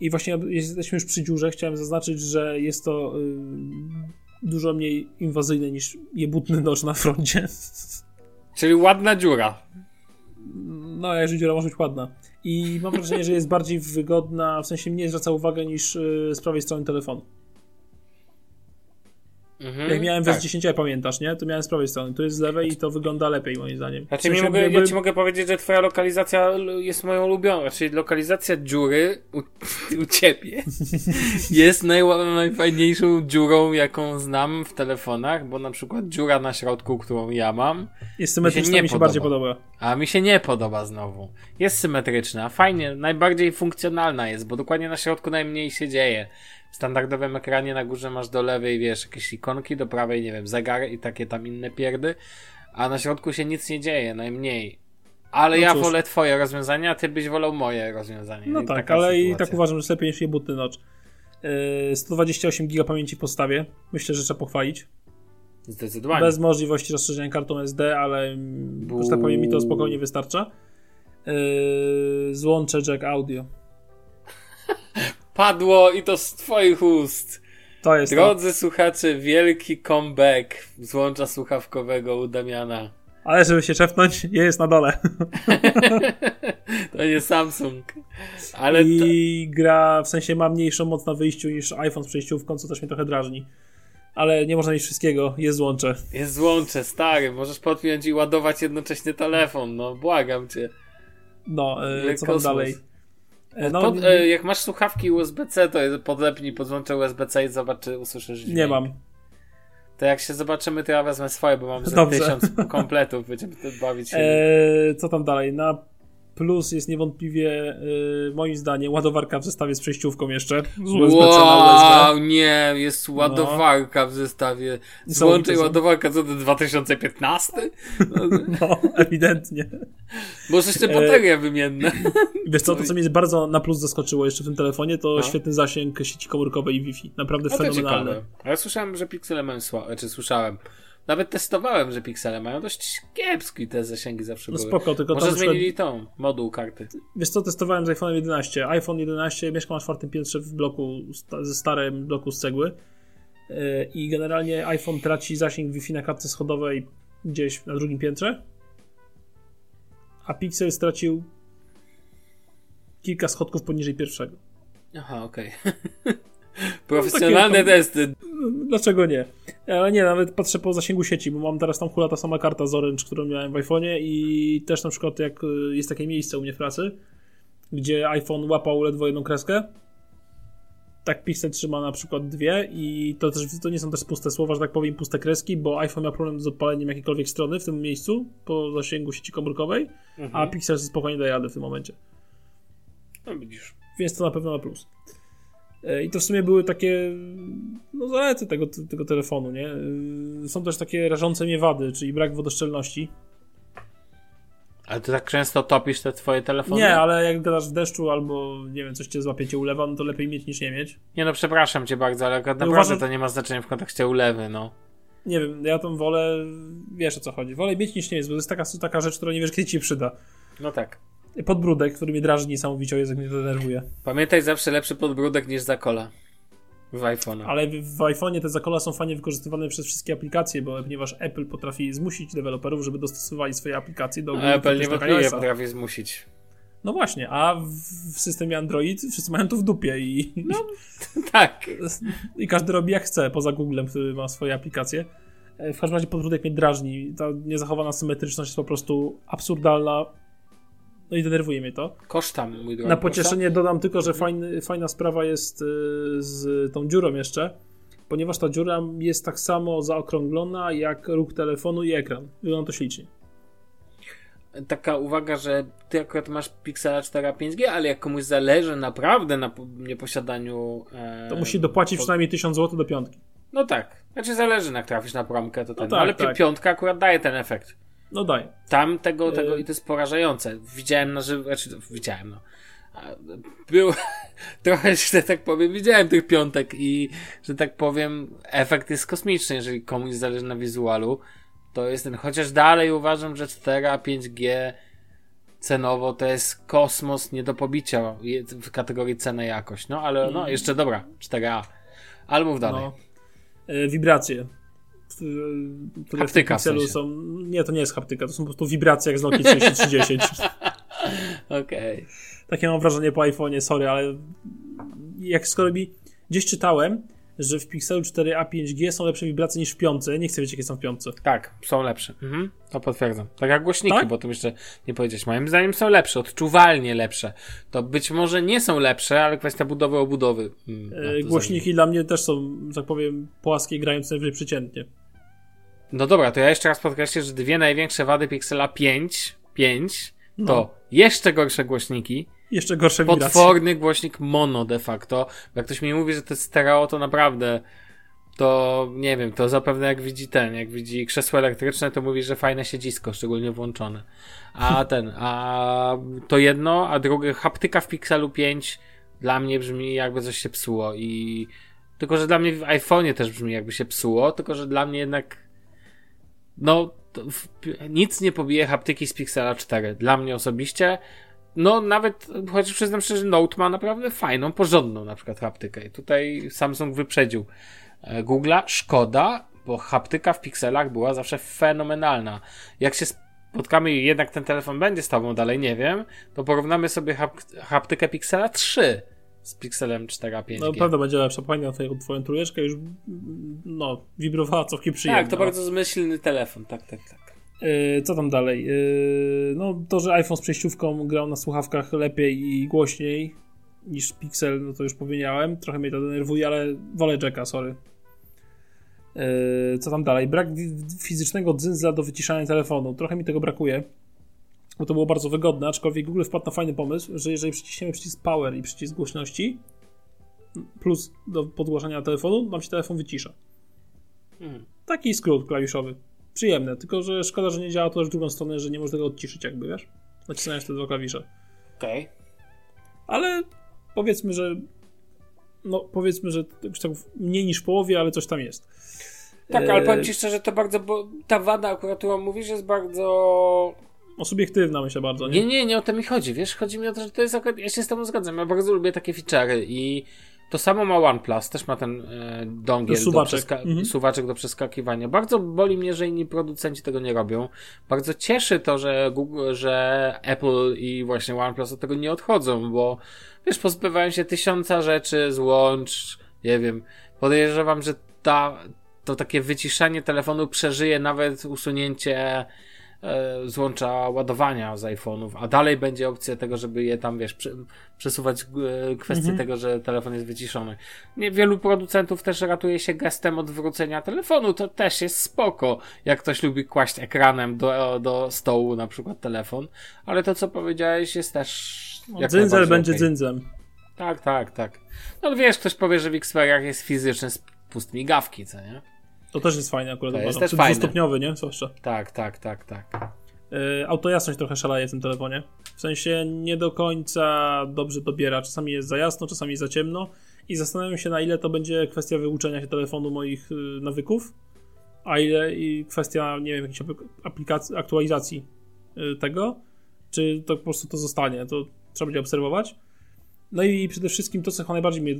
I właśnie jesteśmy już przy dziurze. Chciałem zaznaczyć, że jest to y, dużo mniej inwazyjne niż jebutny noż na froncie. Czyli ładna dziura. No, jeżeli dziura może być ładna. I mam wrażenie, że jest bardziej wygodna, w sensie mniej zwraca uwagę niż y, z prawej strony telefonu. Mhm, Jak miałem tak. tak. 10 pamiętasz, nie? To miałem z prawej strony. Tu jest z lewej i to wygląda lepiej, moim zdaniem. Znaczy, W sensie mi mogę, jakby- ja ci mogę powiedzieć, że twoja lokalizacja jest moją ulubioną. Czyli lokalizacja dziury u, u ciebie jest najła- najfajniejszą dziurą, jaką znam w telefonach, bo na przykład dziura na środku, którą ja mam, Jest symetryczna, nie mi się podoba. bardziej podoba. a mi się nie podoba znowu. Jest symetryczna, fajnie, najbardziej funkcjonalna jest, bo dokładnie na środku najmniej się dzieje. W standardowym ekranie na górze masz do lewej, wiesz, jakieś ikonki, do prawej, nie wiem, zegary i takie tam inne pierdy, a na środku się nic nie dzieje, najmniej. Ale No ja cóż. wolę twoje rozwiązanie, a ty byś wolał moje rozwiązanie. No I tak, ale i sytuacja. tak uważam, że jest lepiej niż jebutny nocz. Yy, 128 GB pamięci w podstawie. Myślę, że trzeba pochwalić. Zdecydowanie. Bez możliwości rozszerzenia kartą SD, ale mm, że tak powiem mi to spokojnie wystarcza. Yy, złącze jack audio. Padło i to z twoich ust. To jest to. Drodzy słuchacze, wielki comeback złącza słuchawkowego u Damiana. Ale żeby się czepnąć, jest na dole. To nie Samsung. Ale to... I gra w sensie ma mniejszą moc na wyjściu niż iPhone z przejściówką, co też mnie trochę drażni. Ale nie można mieć wszystkiego, jest złącze. Jest złącze, stary, możesz podpiąć i ładować jednocześnie telefon, no błagam cię. No, yy, co dalej? E, No, Pod, e, jak masz słuchawki USB-C, to podepnij podłączę USB-C i zobacz, czy usłyszysz dźwięk. nie mam. To jak się zobaczymy, to ja wezmę swoje, bo mam ze tysiąc kompletów, będziemy bawić się. E, co tam dalej? Na plus jest niewątpliwie, y, moim zdaniem, ładowarka w zestawie z przejściówką jeszcze. Z USB-C na Wow, USB. nie, jest ładowarka w zestawie. Złączej ładowarka, co to 2015? No, No, ewidentnie. może jeszcze baterie wymienne. Wiesz co, to co mnie bardzo na plus zaskoczyło jeszcze w tym telefonie, to No. świetny zasięg sieci komórkowej i Wi-Fi. Naprawdę No to fenomenalny. A ja słyszałem, że piksele mają słabe, czy słyszałem. Nawet testowałem, że piksele mają dość kiepski te zasięgi zawsze No były. spoko, tylko Może na przykład, zmienili tą moduł karty. wiesz co, testowałem z iPhone 11. iPhone 11 mieszkam na czwartym piętrze w bloku, ze starym bloku z cegły yy, i generalnie iPhone traci zasięg Wi-Fi na kartce schodowej gdzieś na drugim piętrze, a Pixel stracił kilka schodków poniżej pierwszego. Aha, okej. Profesjonalne No, takie testy. Dlaczego nie? Ale nie, nawet patrzę po zasięgu sieci, bo mam teraz tam hula ta sama karta z Orange, którą miałem w iPhone'ie i też na przykład jak y, jest takie miejsce u mnie w pracy, gdzie iPhone łapał ledwo jedną kreskę, tak Pixel trzyma na przykład dwie i to też to nie są też puste słowa, że tak powiem, puste kreski, bo iPhone ma problem z odpaleniem jakiejkolwiek strony w tym miejscu po zasięgu sieci komórkowej, a Mhm. Pixel spokojnie daje radę w tym momencie. No widzisz. Więc to na pewno na plus. E, I to w sumie były takie no, zalety tego, tego telefonu, nie? E, Są też takie rażące mnie wady, czyli brak wodoszczelności. Ale ty tak często topisz te twoje telefony? Nie, ale jak gadasz w deszczu albo, nie wiem, coś cię złapie, cię ulewa, no to lepiej mieć niż nie mieć. Nie no, przepraszam cię bardzo, ale naprawdę uważam- to nie ma znaczenia w kontekście ulewy, no. Nie wiem, ja tam wolę, wiesz o co chodzi, wolę mieć niż nie mieć, bo to jest taka, taka rzecz, która nie wiesz, kiedy ci przyda. No tak. Podbródek, który mnie drażni niesamowicie, o Jezu, jak mnie denerwuje. Pamiętaj zawsze lepszy podbródek niż zakola. W iPhone. Ale w, w iPhone'ie te zakola są fajnie wykorzystywane przez wszystkie aplikacje, bo ponieważ Apple potrafi zmusić deweloperów, żeby dostosowali swoje aplikacje do ogólnych Apple wytycznych niewątpliwie iOS-a. potrafi zmusić. No właśnie, a w, w systemie Android wszyscy mają to w dupie i, No. Tak. i każdy robi jak chce, poza Googlem, który ma swoje aplikacje. E, W każdym razie podbródek mnie drażni. Ta niezachowana symetryczność jest po prostu absurdalna. No i denerwuje mnie to. Kosztam, mój drogi. Na pocieszenie dodam tylko, że fajny, fajna sprawa jest y, z tą dziurą jeszcze, ponieważ ta dziura jest tak samo zaokrąglona jak róg telefonu i ekran. Wygląda to ślicznie. taka uwaga, że ty akurat masz Pixela 4 5G, ale jak komuś zależy naprawdę na nieposiadaniu... E, to musi dopłacić po... przynajmniej 1000 zł do piątki. No tak. Znaczy zależy, jak trafisz na promkę, to ten. No tak, ale tak. piątka akurat daje ten efekt. No daj. Tam tego, tego y- i to jest porażające. Widziałem na żywo, znaczy widziałem no. Był trochę, że tak powiem, widziałem tych piątek i, że tak powiem, efekt jest kosmiczny, jeżeli komuś zależy na wizualu. To jest ten, chociaż dalej uważam, że 4 a 5G cenowo to jest kosmos nie do pobicia w kategorii cena jakość. No ale no mm. jeszcze dobra, 4A. Ale mów dalej. No. E, wibracje. Które haptyka w, w sensie. są. Nie, to nie jest haptyka, to są po prostu wibracje jak z Nokia 3310. Okej. Okay. Takie mam wrażenie po iPhone'ie, sorry, ale jak skoro mi gdzieś czytałem, że w Pixelu 4a 5G są lepsze wibracje niż w piątce. Nie chcę wiedzieć, jakie są w piątce. Tak, są lepsze. Mhm, to potwierdzam. Tak jak głośniki, tak? bo to jeszcze nie powiedzieć. Moim zdaniem są lepsze, odczuwalnie lepsze. To być może nie są lepsze, ale kwestia budowy obudowy. Mm, e, głośniki dla mnie też są, tak powiem, płaskie, grające najwyżej przeciętnie. No dobra, to ja jeszcze raz podkreślę, że dwie największe wady Pixela 5, 5 no. to jeszcze gorsze głośniki jeszcze gorsze wibracje. Potworny głośnik mono de facto. Jak ktoś mi mówi, że to jest stereo, to naprawdę to nie wiem, to zapewne jak widzi ten, jak widzi krzesło elektryczne, to mówi, że fajne siedzisko, szczególnie włączone. A ten, a to jedno, a drugie, haptyka w Pixelu 5 dla mnie brzmi jakby coś się psuło i tylko, że dla mnie w iPhone'ie też brzmi jakby się psuło, tylko, że dla mnie jednak no, w, nic nie pobije haptyki z Pixela 4. Dla mnie osobiście no nawet, chociaż przyznam szczerze, Note ma naprawdę fajną, porządną na przykład haptykę. I tutaj Samsung wyprzedził e, Google'a. Szkoda, bo haptyka w pikselach była zawsze fenomenalna. Jak się spotkamy i jednak ten telefon będzie z tobą dalej, nie wiem, to porównamy sobie hap haptykę Pixela 3 z Pixelem 4 a 5G. No pewno będzie lepsza. Pamiętam twoją, twoją trójeczkę już no, wibrowała całkiem przyjemnie. Tak, to bardzo zmyślny telefon, tak, tak, tak. Yy, co tam dalej? Yy, no to, że iPhone z przejściówką grał na słuchawkach lepiej i głośniej niż Pixel, no to już powiedziałem. Trochę mnie to denerwuje, ale wolę Jacka, sorry. Yy, co tam dalej? Brak fizycznego dzyndzla do wyciszania telefonu. Trochę mi tego brakuje, bo to było bardzo wygodne, aczkolwiek Google wpadł na fajny pomysł, że jeżeli przyciśniemy przycisk Power i przycisk głośności plus do podgłaszania telefonu, nam się telefon wycisza. Hmm. Taki skrót klawiszowy przyjemne, tylko że szkoda, że nie działa to też w drugą stronę, że nie można tego odciszyć jakby, wiesz? Nacisnąć te dwa klawisze. Okej. Okay. Ale powiedzmy, że no powiedzmy, że tak mniej niż połowie, ale coś tam jest. Tak, ale powiem ci szczerze, to bardzo, bo ta wada akurat, którą mówisz, jest bardzo... O subiektywna myślę bardzo, nie? Nie, nie, nie o to mi chodzi, wiesz, chodzi mi o to, że to jest akurat, ja się z tobą zgadzam, ja bardzo lubię takie feature'y i to samo ma OnePlus, też ma ten e, dongiel, suwaczek. Do mhm. suwaczek do przeskakiwania. Bardzo boli mnie, że inni producenci tego nie robią. Bardzo cieszy to, że Google, że Apple i właśnie OnePlus od tego nie odchodzą, bo wiesz, pozbywają się tysiąca rzeczy, złącz, nie wiem. Podejrzewam, że ta, to takie wyciszanie telefonu przeżyje nawet usunięcie złącza ładowania z iPhone'ów, a dalej będzie opcja tego, żeby je tam, wiesz, przesuwać e, kwestię mhm. tego, że telefon jest wyciszony. Nie, wielu producentów też ratuje się gestem odwrócenia telefonu, to też jest spoko, jak ktoś lubi kłaść ekranem do, do stołu na przykład telefon, ale to, co powiedziałeś, jest też... No, dzyndzel będzie okay. Tak, tak, tak. No wiesz, ktoś powie, że w Xperiach jest fizyczny spust migawki, co nie? To też jest fajne akurat. To jest też fajne. Dwustopniowy, nie? Zwłaszcza. Tak, tak, tak, tak. Yy, autojasność trochę szaleje w tym telefonie. W sensie nie do końca dobrze dobiera. Czasami jest za jasno, czasami za ciemno. I zastanawiam się, na ile to będzie kwestia wyuczenia się telefonu moich yy, nawyków, a ile i kwestia, nie wiem, jakiejś aplikacji, aktualizacji yy, tego, czy to po prostu to zostanie. To trzeba będzie obserwować. No i przede wszystkim to, co chyba najbardziej mnie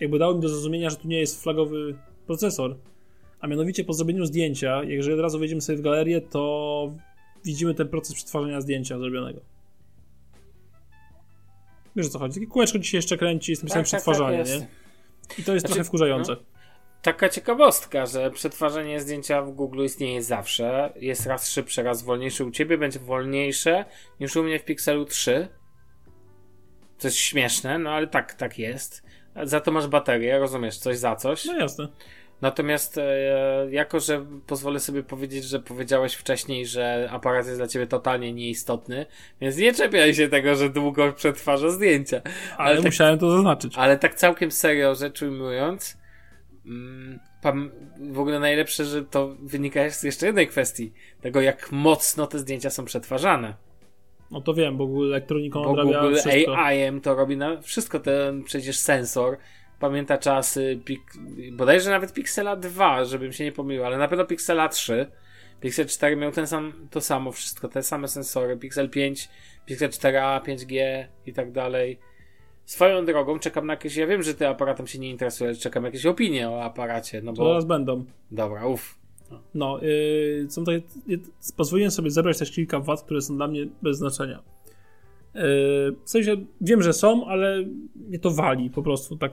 jakby dało mi do zrozumienia, że tu nie jest flagowy procesor. A mianowicie po zrobieniu zdjęcia, jeżeli od razu wejdziemy sobie w galerię, to widzimy ten proces przetwarzania zdjęcia zrobionego. Wiesz o co chodzi? Takie kółeczko ci się jeszcze kręci, jest napisane tak, przetwarzanie, tak, tak nie? I to jest znaczy, trochę wkurzające. No, taka ciekawostka, że przetwarzanie zdjęcia w Google istnieje zawsze. Jest raz szybsze, raz wolniejsze u ciebie, będzie wolniejsze niż u mnie w Pixelu 3. To jest śmieszne, no ale tak, tak jest. Za to masz baterię, rozumiesz, coś za coś. No jasne. Natomiast e, jako, że pozwolę sobie powiedzieć, że powiedziałeś wcześniej, że aparat jest dla ciebie totalnie nieistotny, więc nie czepiaj się tego, że długo przetwarza zdjęcia. Ale, ale tak, musiałem to zaznaczyć. Ale tak całkiem serio rzecz ujmując, mm, w ogóle najlepsze, że to wynika z jeszcze jednej kwestii. Tego, jak mocno te zdjęcia są przetwarzane. No to wiem, bo Google elektroniką bo odrabia Google wszystko. AI-em to robi na wszystko, ten przecież sensor pamięta czasy, pik, bodajże nawet Pixela 2, żebym się nie pomylił, ale na pewno Pixela 3. Pixel 4 miał ten sam, to samo wszystko, te same sensory, Pixel 5, Pixel 4a, 5G i tak dalej. Swoją drogą czekam na jakieś, ja wiem, że ty aparatem się nie interesujesz, czekam jakieś opinie o aparacie, no bo... Zaraz będą. Dobra, uff. No, yy, są tutaj, pozwoliłem sobie zebrać też kilka wad, które są dla mnie bez znaczenia. Yy, w sensie, wiem, że są, ale mnie to wali po prostu, tak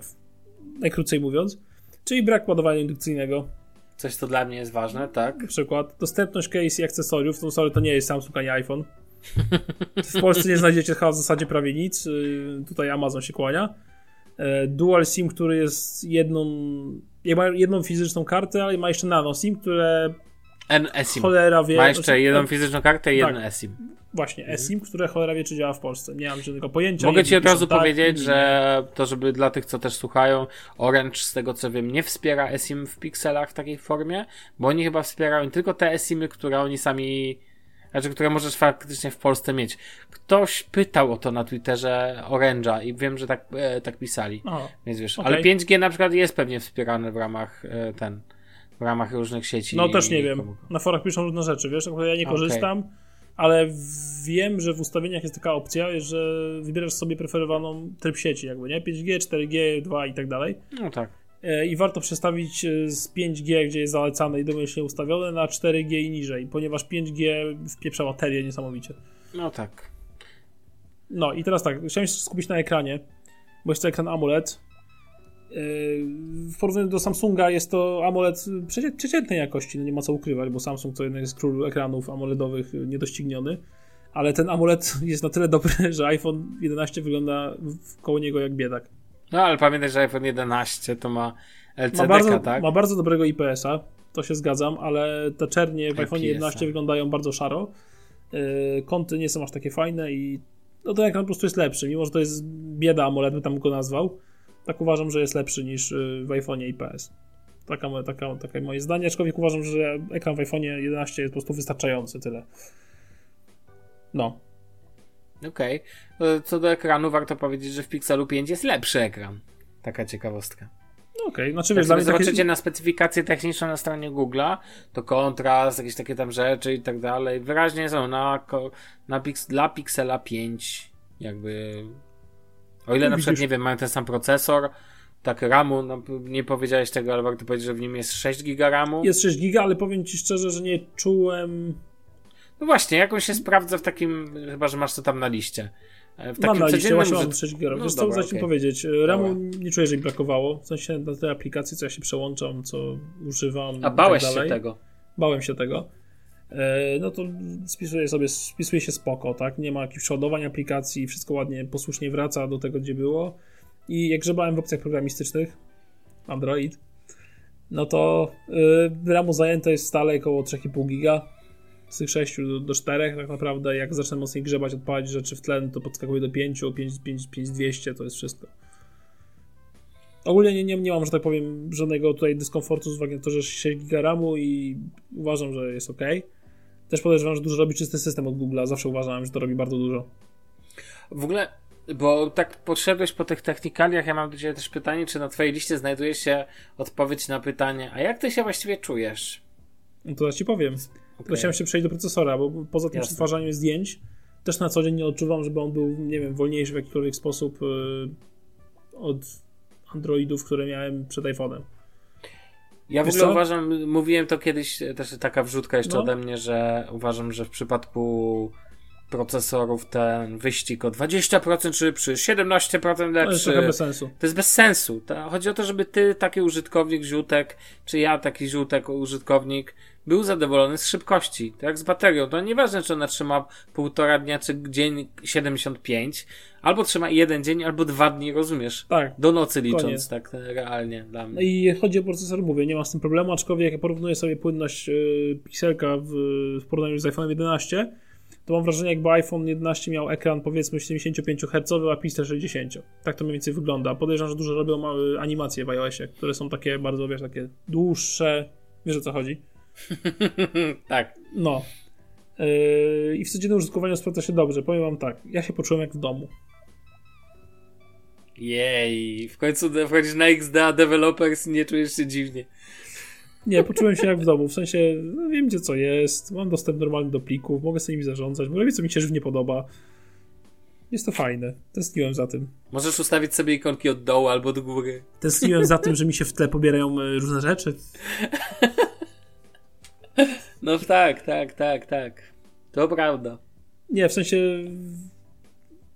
najkrócej mówiąc. Czyli brak ładowania indukcyjnego. Coś, co dla mnie jest ważne, tak? Na przykład dostępność case i akcesoriów. To sorry, to nie jest Samsung ani iPhone. W Polsce nie znajdziecie chyba w zasadzie prawie nic. Y, tutaj Amazon się kłania. E, Dual SIM, który jest jedną, ma jedną fizyczną kartę, ale ma jeszcze nano SIM, które NSIM. Cholera wie. Ma jeszcze jedną fizyczną kartę i tak. jeden eSIM. Właśnie, eSIM, które cholera wie, czy działa w Polsce. Nie mam żadnego pojęcia. Mogę ci od razu tak, powiedzieć, że to, żeby dla tych, co też słuchają, Orange, z tego co wiem, nie wspiera eSIM w pikselach w takiej formie, bo oni chyba wspierają tylko te eSIMy, które oni sami znaczy, które możesz faktycznie w Polsce mieć. Ktoś pytał o to na Twitterze Orange'a i wiem, że tak, e, tak pisali. O, Więc wiesz, okay. ale 5G na przykład jest pewnie wspierane w ramach e, ten w ramach różnych sieci. No też nie wiem. Na forach piszą różne rzeczy, wiesz, ja nie korzystam, okay. ale wiem, że w ustawieniach jest taka opcja, że wybierasz sobie preferowaną tryb sieci, jakby, nie? 5G, 4G, 2 i tak dalej. No tak. E, I warto przestawić e, z 5G, gdzie jest zalecane i domyślnie ustawione, na 4G i niżej, ponieważ 5G wpieprza baterię niesamowicie. No tak. No i teraz tak, chciałem się skupić na ekranie, bo jest to ekran AMOLED, w porównaniu do Samsunga jest to AMOLED przeciętnej jakości, no nie ma co ukrywać, bo Samsung to jednak jest król ekranów AMOLEDowych niedościgniony, ale ten AMOLED jest na tyle dobry, że iPhone 11 wygląda koło niego jak biedak. No ale pamiętaj, że iPhone 11 to ma LCD, ma bardzo, tak? Ma bardzo dobrego IPS-a, to się zgadzam, ale te czernie w iPhone 11 wyglądają bardzo szaro. Yy, kąty nie są aż takie fajne i no ten ekran po prostu jest lepszy, mimo że to jest bieda AMOLED, by tam go nazwał tak uważam, że jest lepszy niż y, w iPhone IPS. Taka, taka, takie moje zdanie, aczkolwiek uważam, że ekran w iPhone 11 jest po prostu wystarczający, tyle. No. Okej. Okay. Co do ekranu, warto powiedzieć, że w Pixelu 5 jest lepszy ekran. Taka ciekawostka. No okej, okay. znaczy tak wiesz, zobaczycie takie... na specyfikację techniczną na stronie Google'a, to kontrast, jakieś takie tam rzeczy i tak dalej. Wyraźnie są na, na pix, dla Pixela 5 jakby o ile no, na przykład, nie wiem, mają ten sam procesor, tak RAMu, no, nie powiedziałeś tego, ale warto powiedzieć, że w nim jest 6 giga RAMu. Jest 6 giga, ale powiem ci szczerze, że nie czułem... No właśnie, jak on się sprawdza w takim, chyba, że masz to tam na liście. E, w takim mam na liście, właśnie mam 6 giga No, co, okay. powiedzieć, RAMu dobra. nie czuję, że mi brakowało, w sensie na tej aplikacji, co ja się przełączam, co używam A bałeś tak się tego? Bałem się tego. E, no to spisuje sobie, spisuje się spoko, tak? Nie ma jakichś przeładowań aplikacji, wszystko ładnie, posłusznie wraca do tego, gdzie było. I jak grzebałem w opcjach programistycznych, Android, no to RAMu zajęte jest stale około 3,5 giga, z tych 6 do, do 4 tak naprawdę. Jak zacznę mocniej grzebać, odpalić rzeczy w tlen, to podskakuje do 5, 5, 5, 5200, to jest wszystko. Ogólnie nie, nie, nie mam, że tak powiem, żadnego tutaj dyskomfortu z uwagi na to, że 6 giga RAMu i uważam, że jest ok. Też podejrzewam, że dużo robi czysty system od Google'a. Zawsze uważałem, że to robi bardzo dużo. W ogóle, bo tak podszedłeś po tych technikaliach, ja mam do Ciebie też pytanie, czy na Twojej liście znajduje się odpowiedź na pytanie, a jak Ty się właściwie czujesz? No to ja Ci powiem. Okay. Chciałem się przejść do procesora, bo poza tym przetwarzaniem zdjęć też na co dzień nie odczuwam, żeby on był, nie wiem, wolniejszy w jakikolwiek sposób yy, od Androidów, które miałem przed iPhone'em. Ja w ogóle co? uważam, mówiłem to kiedyś, też taka wrzutka jeszcze no. ode mnie, że uważam, że w przypadku procesorów ten wyścig o 20% szybszy, 17% To jest lepszy. bez sensu. To jest bez sensu. To chodzi o to, żeby ty, taki użytkownik, żółtek, czy ja, taki żółtek, użytkownik, był zadowolony z szybkości. Tak z baterią. To nieważne, czy ona trzyma półtora dnia, czy dzień 75, albo trzyma jeden dzień, albo dwa dni, rozumiesz? Tak. Do nocy licząc, Koniec. tak realnie dla No mnie. i chodzi o procesor, mówię, nie ma z tym problemu, aczkolwiek jak ja porównuję sobie płynność yy, pikselka w, w porównaniu z iPhone 11, to mam wrażenie, jakby iPhone 11 miał ekran powiedzmy 75 Hz, a Pixel 60. Tak to mniej więcej wygląda. Podejrzewam, że dużo robią małe animacje w iOSie, które są takie bardzo, wiesz, takie dłuższe. Wiesz o co chodzi? tak. No. Yy, I w codziennym użytkowaniu sprawdza się dobrze. Powiem wam tak, ja się poczułem jak w domu. Jej, w końcu wchodzisz na XDA Developers i nie czujesz się dziwnie. Nie, poczułem się jak w domu. W sensie, no wiem gdzie co jest, mam dostęp normalny do plików, mogę sobie nimi zarządzać, bo robię co mi się żywnie podoba. Jest to fajne. Tęskniłem za tym. Możesz ustawić sobie ikonki od dołu albo od góry. Tęskniłem za tym, że mi się w tle pobierają e, różne rzeczy. No tak, tak, tak, tak. To prawda. Nie, w sensie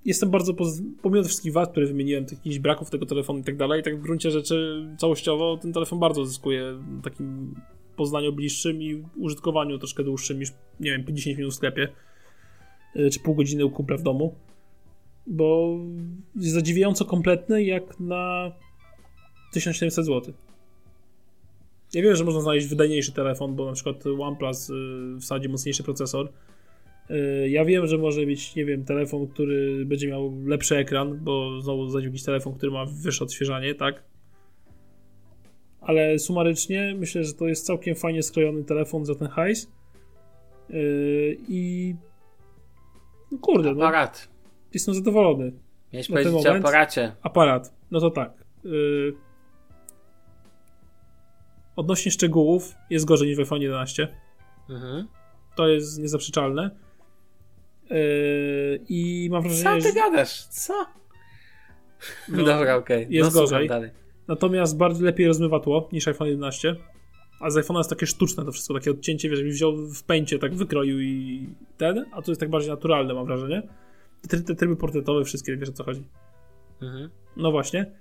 jestem bardzo, poz... pomimo wszystkich wad, które wymieniłem, tych jakichś braków tego telefonu i tak dalej, tak w gruncie rzeczy całościowo ten telefon bardzo zyskuje takim poznaniu bliższym i użytkowaniu troszkę dłuższym niż, nie wiem, 50 minut w sklepie, y, czy pół godziny u kumpla w domu, bo jest zadziwiająco kompletny jak na 1700 zł. Ja wiem, że można znaleźć wydajniejszy telefon, bo na przykład OnePlus y, wsadzi mocniejszy procesor, Y, Ja wiem, że może być, nie wiem, telefon, który będzie miał lepszy ekran, bo znowu znajdzie jakiś telefon, który ma wyższe odświeżanie, tak? Ale sumarycznie myślę, że to jest całkiem fajnie skrojony telefon za ten hajs. Yy, I no kurde, no, Aparat. jestem zadowolony. Miałeś Na powiedzieć o aparacie. Aparat, no to tak. Yy, odnośnie szczegółów jest gorzej niż w iPhone 11. Mhm. To jest niezaprzeczalne. Yy, I mam wrażenie, Co że... ty gadasz? Co? No, Dobra, okej. jest no, gorzej. Natomiast bardzo lepiej rozmywa tło niż iPhone 11. A z iPhone'a jest takie sztuczne to wszystko, takie odcięcie, wiesz, jakbyś wziął w pęcie, tak wykroił i ten, a tu jest tak bardziej naturalne, mam wrażenie. Te, te tryby portretowe, wszystkie, wiesz o co chodzi. Mhm. No właśnie.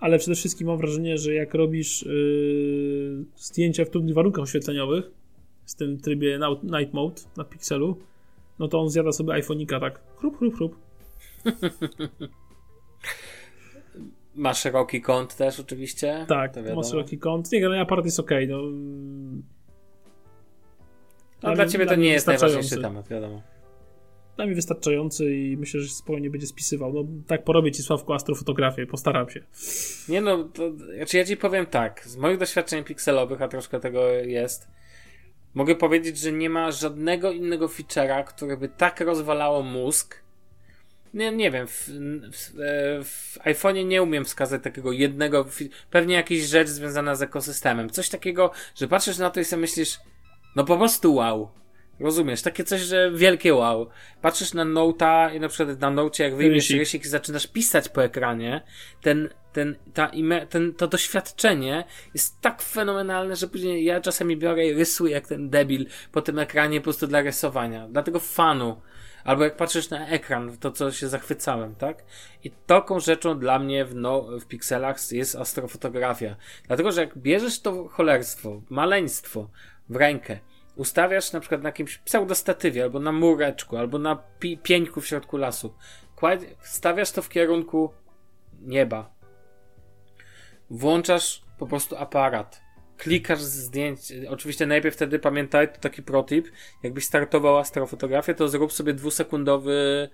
Ale przede wszystkim mam wrażenie, że jak robisz yy, zdjęcia w trudnych warunkach oświetleniowych, z tym trybie Night Mode na Pixelu, no to on zjada sobie iPhone'ika tak chrup, chrup, chrup. Ma szeroki kąt też oczywiście. Tak, ma szeroki kąt. Nie, ale aparat jest ok, no. No, Ale dla ciebie to nie jest najważniejszy temat, wiadomo. Mnie wystarczający i myślę, że spokojnie będzie spisywał. No tak porobię ci Sławku astrofotografię, postaram się. Nie no, to, znaczy ja ci powiem tak, z moich doświadczeń pikselowych, a troszkę tego jest, mogę powiedzieć, że nie ma żadnego innego feature'a, który by tak rozwalało mózg. Nie, nie wiem, w, w, w iPhone'ie nie umiem wskazać takiego jednego, pewnie jakaś rzecz związana z ekosystemem. Coś takiego, że patrzysz na to i sobie myślisz, no po prostu wow. Rozumiesz, takie coś, że wielkie wow. Patrzysz na Note'a i na przykład na Note, jak wyjmiesz rysik i zaczynasz pisać po ekranie, ten, ten, ta ime, ten, to doświadczenie jest tak fenomenalne, że później ja czasami biorę i rysuję jak ten debil po tym ekranie po prostu dla rysowania. Dla tego fanu. Albo jak patrzysz na ekran, to co się zachwycałem, tak? I taką rzeczą dla mnie w, no, w pikselach jest astrofotografia. Dlatego, że jak bierzesz to cholerstwo, maleństwo w rękę, ustawiasz na przykład na jakimś pseudostatywie, albo na mureczku, albo na pi- pieńku w środku lasu, kład- stawiasz to w kierunku nieba. Włączasz po prostu aparat. Klikasz zdjęć. Oczywiście najpierw wtedy pamiętaj, to taki protip. Jakbyś startował astrofotografię, to zrób sobie dwusekundowy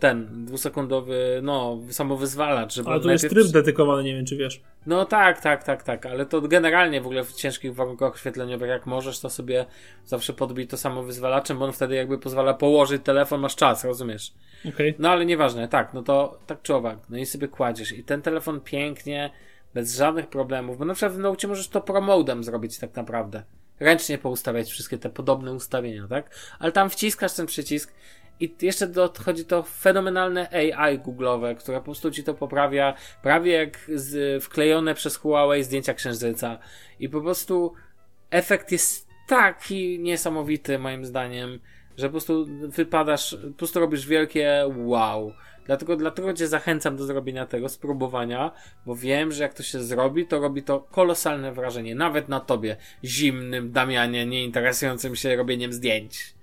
ten, dwusekundowy, no, samowyzwalacz, żeby Ale tu jest najpierw- tryb dedykowany, nie wiem czy wiesz. no tak, tak, tak, tak, ale to generalnie w ogóle w ciężkich warunkach oświetleniowych, jak możesz, to sobie zawsze podbij to samo wyzwalaczem, bo on wtedy jakby pozwala położyć telefon, masz czas, rozumiesz? Okej. No ale nieważne, tak, no to tak czy owak, no i sobie kładziesz i ten telefon pięknie, bez żadnych problemów, bo na przykład w Note możesz to promodem zrobić tak naprawdę. Ręcznie poustawiać wszystkie te podobne ustawienia, tak? Ale tam wciskasz ten przycisk i jeszcze dochodzi to fenomenalne AI googlowe, które po prostu ci to poprawia, prawie jak z, wklejone przez Huawei zdjęcia księżyca. I po prostu efekt jest taki niesamowity moim zdaniem, że po prostu wypadasz, po prostu robisz wielkie wow. Dlatego, dlatego cię zachęcam do zrobienia tego, spróbowania, bo wiem, że jak to się zrobi, to robi to kolosalne wrażenie. Nawet na tobie, zimnym Damianie, nie interesującym się robieniem zdjęć.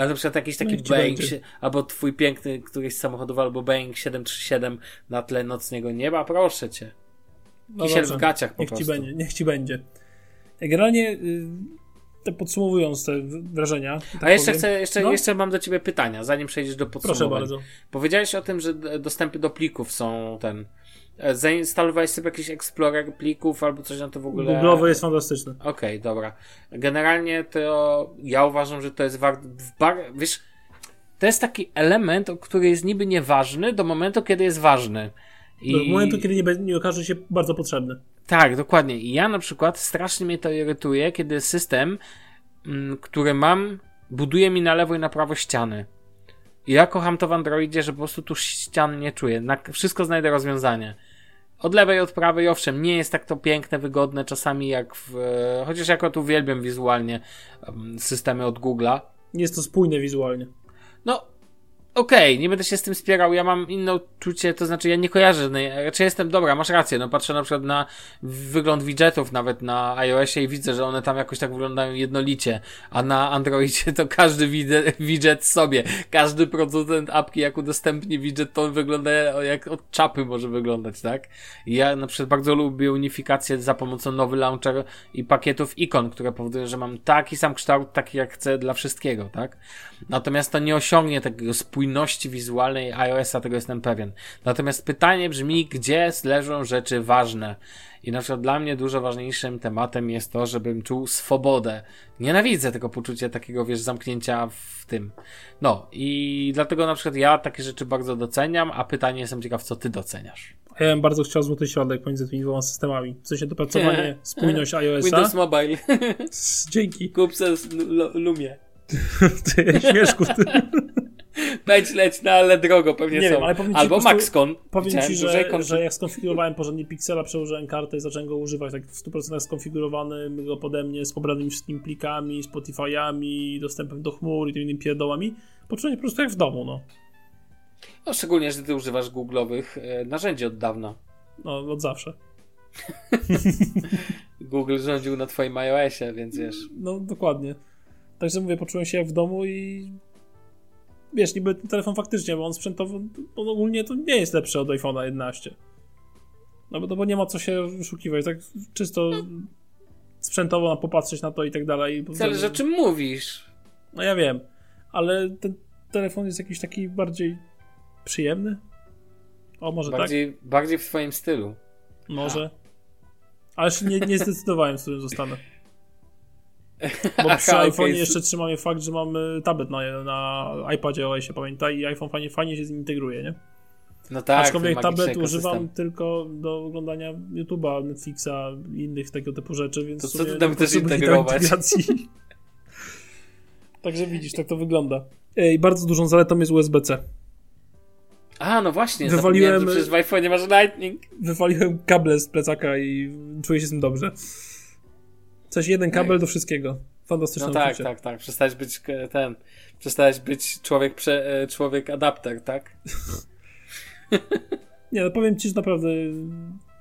Ale na przykład jakiś taki ci Boeing, albo twój piękny któryś samochodowy, albo Boeing 737 na tle nocnego nieba, proszę cię. No Kisiel dobrze, w gaciach po niech ci prostu. będzie, niech ci będzie. Generalnie, y, te podsumowując te wrażenia. tak A jeszcze chcę, jeszcze, No. jeszcze mam do ciebie pytania, zanim przejdziesz do Proszę podsumowań. bardzo. Powiedziałeś o tym, że dostępy do plików są ten. E, Zainstalowałeś sobie jakiś Explorer plików albo coś na to w ogóle. Google'owy jest fantastyczny. Okej, dobra. Generalnie to ja uważam, że to jest wart. Bar... Wiesz, to jest taki element, który jest niby nieważny do momentu, kiedy jest ważny. I... Do momentu, kiedy nie, nie okaże się bardzo potrzebny. Tak, dokładnie. I ja na przykład strasznie mnie to irytuje, kiedy system, mm, który mam, buduje mi na lewo i na prawo ściany. I ja kocham to w Androidzie, że po prostu tu ścian nie czuję. Na wszystko znajdę rozwiązanie. Od lewej, od prawej, owszem, nie jest tak to piękne, wygodne czasami jak w. Chociaż ja akurat uwielbiam wizualnie em, systemy od Google'a. Nie jest to spójne wizualnie. No, okej, nie będę się z tym spierał, ja mam inne uczucie, to znaczy ja nie kojarzę, żadnej- raczej jestem, dobra, masz rację, no patrzę na przykład na wygląd widgetów nawet na iOSie i widzę, że one tam jakoś tak wyglądają jednolicie, a na Androidzie to każdy widget sobie, każdy producent apki jak udostępni widget, to wygląda jak od czapy może wyglądać, tak? Ja na przykład bardzo lubię unifikację za pomocą nowy launcher i pakietów ikon, które powodują, że mam taki sam kształt, taki jak chcę dla wszystkiego, tak? Natomiast to nie osiągnie takiego spójności wizualnej iOS-a, tego jestem pewien. Natomiast pytanie brzmi, gdzie leżą rzeczy ważne? I na przykład dla mnie dużo ważniejszym tematem jest to, żebym czuł swobodę. Nienawidzę tego poczucia takiego, wiesz, zamknięcia w tym. No i dlatego na przykład ja takie rzeczy bardzo doceniam, a pytanie jestem ciekaw, co ty doceniasz. Ja bym bardzo chciał złoty środek pomiędzy tymi dwoma systemami. W sensie dopracowanie, spójność iOS-a. Windows Mobile. Dzięki. Kup se Lumie. Ty, śmieszku. Ty. Leć, leć, no ale drogo pewnie Nie są. wiem, ale powiem Albo Maxcon. Powiem ci, że, kon- że jak skonfigurowałem porządnie Pixela, przełożyłem kartę i zacząłem go używać tak w 100% skonfigurowany go pode mnie z pobranymi wszystkimi plikami, Spotify'ami, dostępem do chmur i tymi innymi pierdołami. Poczułem się po prostu jak w domu, no. No, szczególnie, że ty używasz googlowych e, narzędzi od dawna. No, od zawsze. Google rządził na twoim iOSie, więc wiesz. No, dokładnie. Także mówię, poczułem się jak w domu i wiesz, niby ten telefon faktycznie, bo on sprzętowo, on ogólnie to nie jest lepszy od iPhone'a 11. No bo, no bo nie ma co się wyszukiwać, tak czysto sprzętowo na popatrzeć na to i tak dalej. Zależy o czym mówisz. No ja wiem, ale ten telefon jest jakiś taki bardziej przyjemny. O, może Bardziej, bardziej w twoim stylu. tak? Może. Ale jeszcze nie, nie zdecydowałem, z którym zostanę. Bo przy iPhone'ie okej. jeszcze trzymamy fakt, że mamy tablet na, na iPadzie OS-ie, pamiętaj, i iPhone fajnie, fajnie się z nim integruje, nie? No tak. Aczkolwiek tablet używam tylko do oglądania YouTube'a, Netflixa i innych tego typu rzeczy, więc To co ty tam chcesz integrować? Także widzisz, tak to wygląda. Ej, bardzo dużą zaletą jest USB-C. A, no właśnie. Wywaliłem- Wywaliłem. Przecież w iPhone'ie masz Lightning. Wywaliłem kable z plecaka i czuję się z tym dobrze. Coś jeden kabel do wszystkiego. Fantastyczne No tak, uczucie. tak, tak. Przestałeś być e, ten. Przestałeś być człowiek, prze, e, człowiek adapter, tak? Nie, no powiem ci, że naprawdę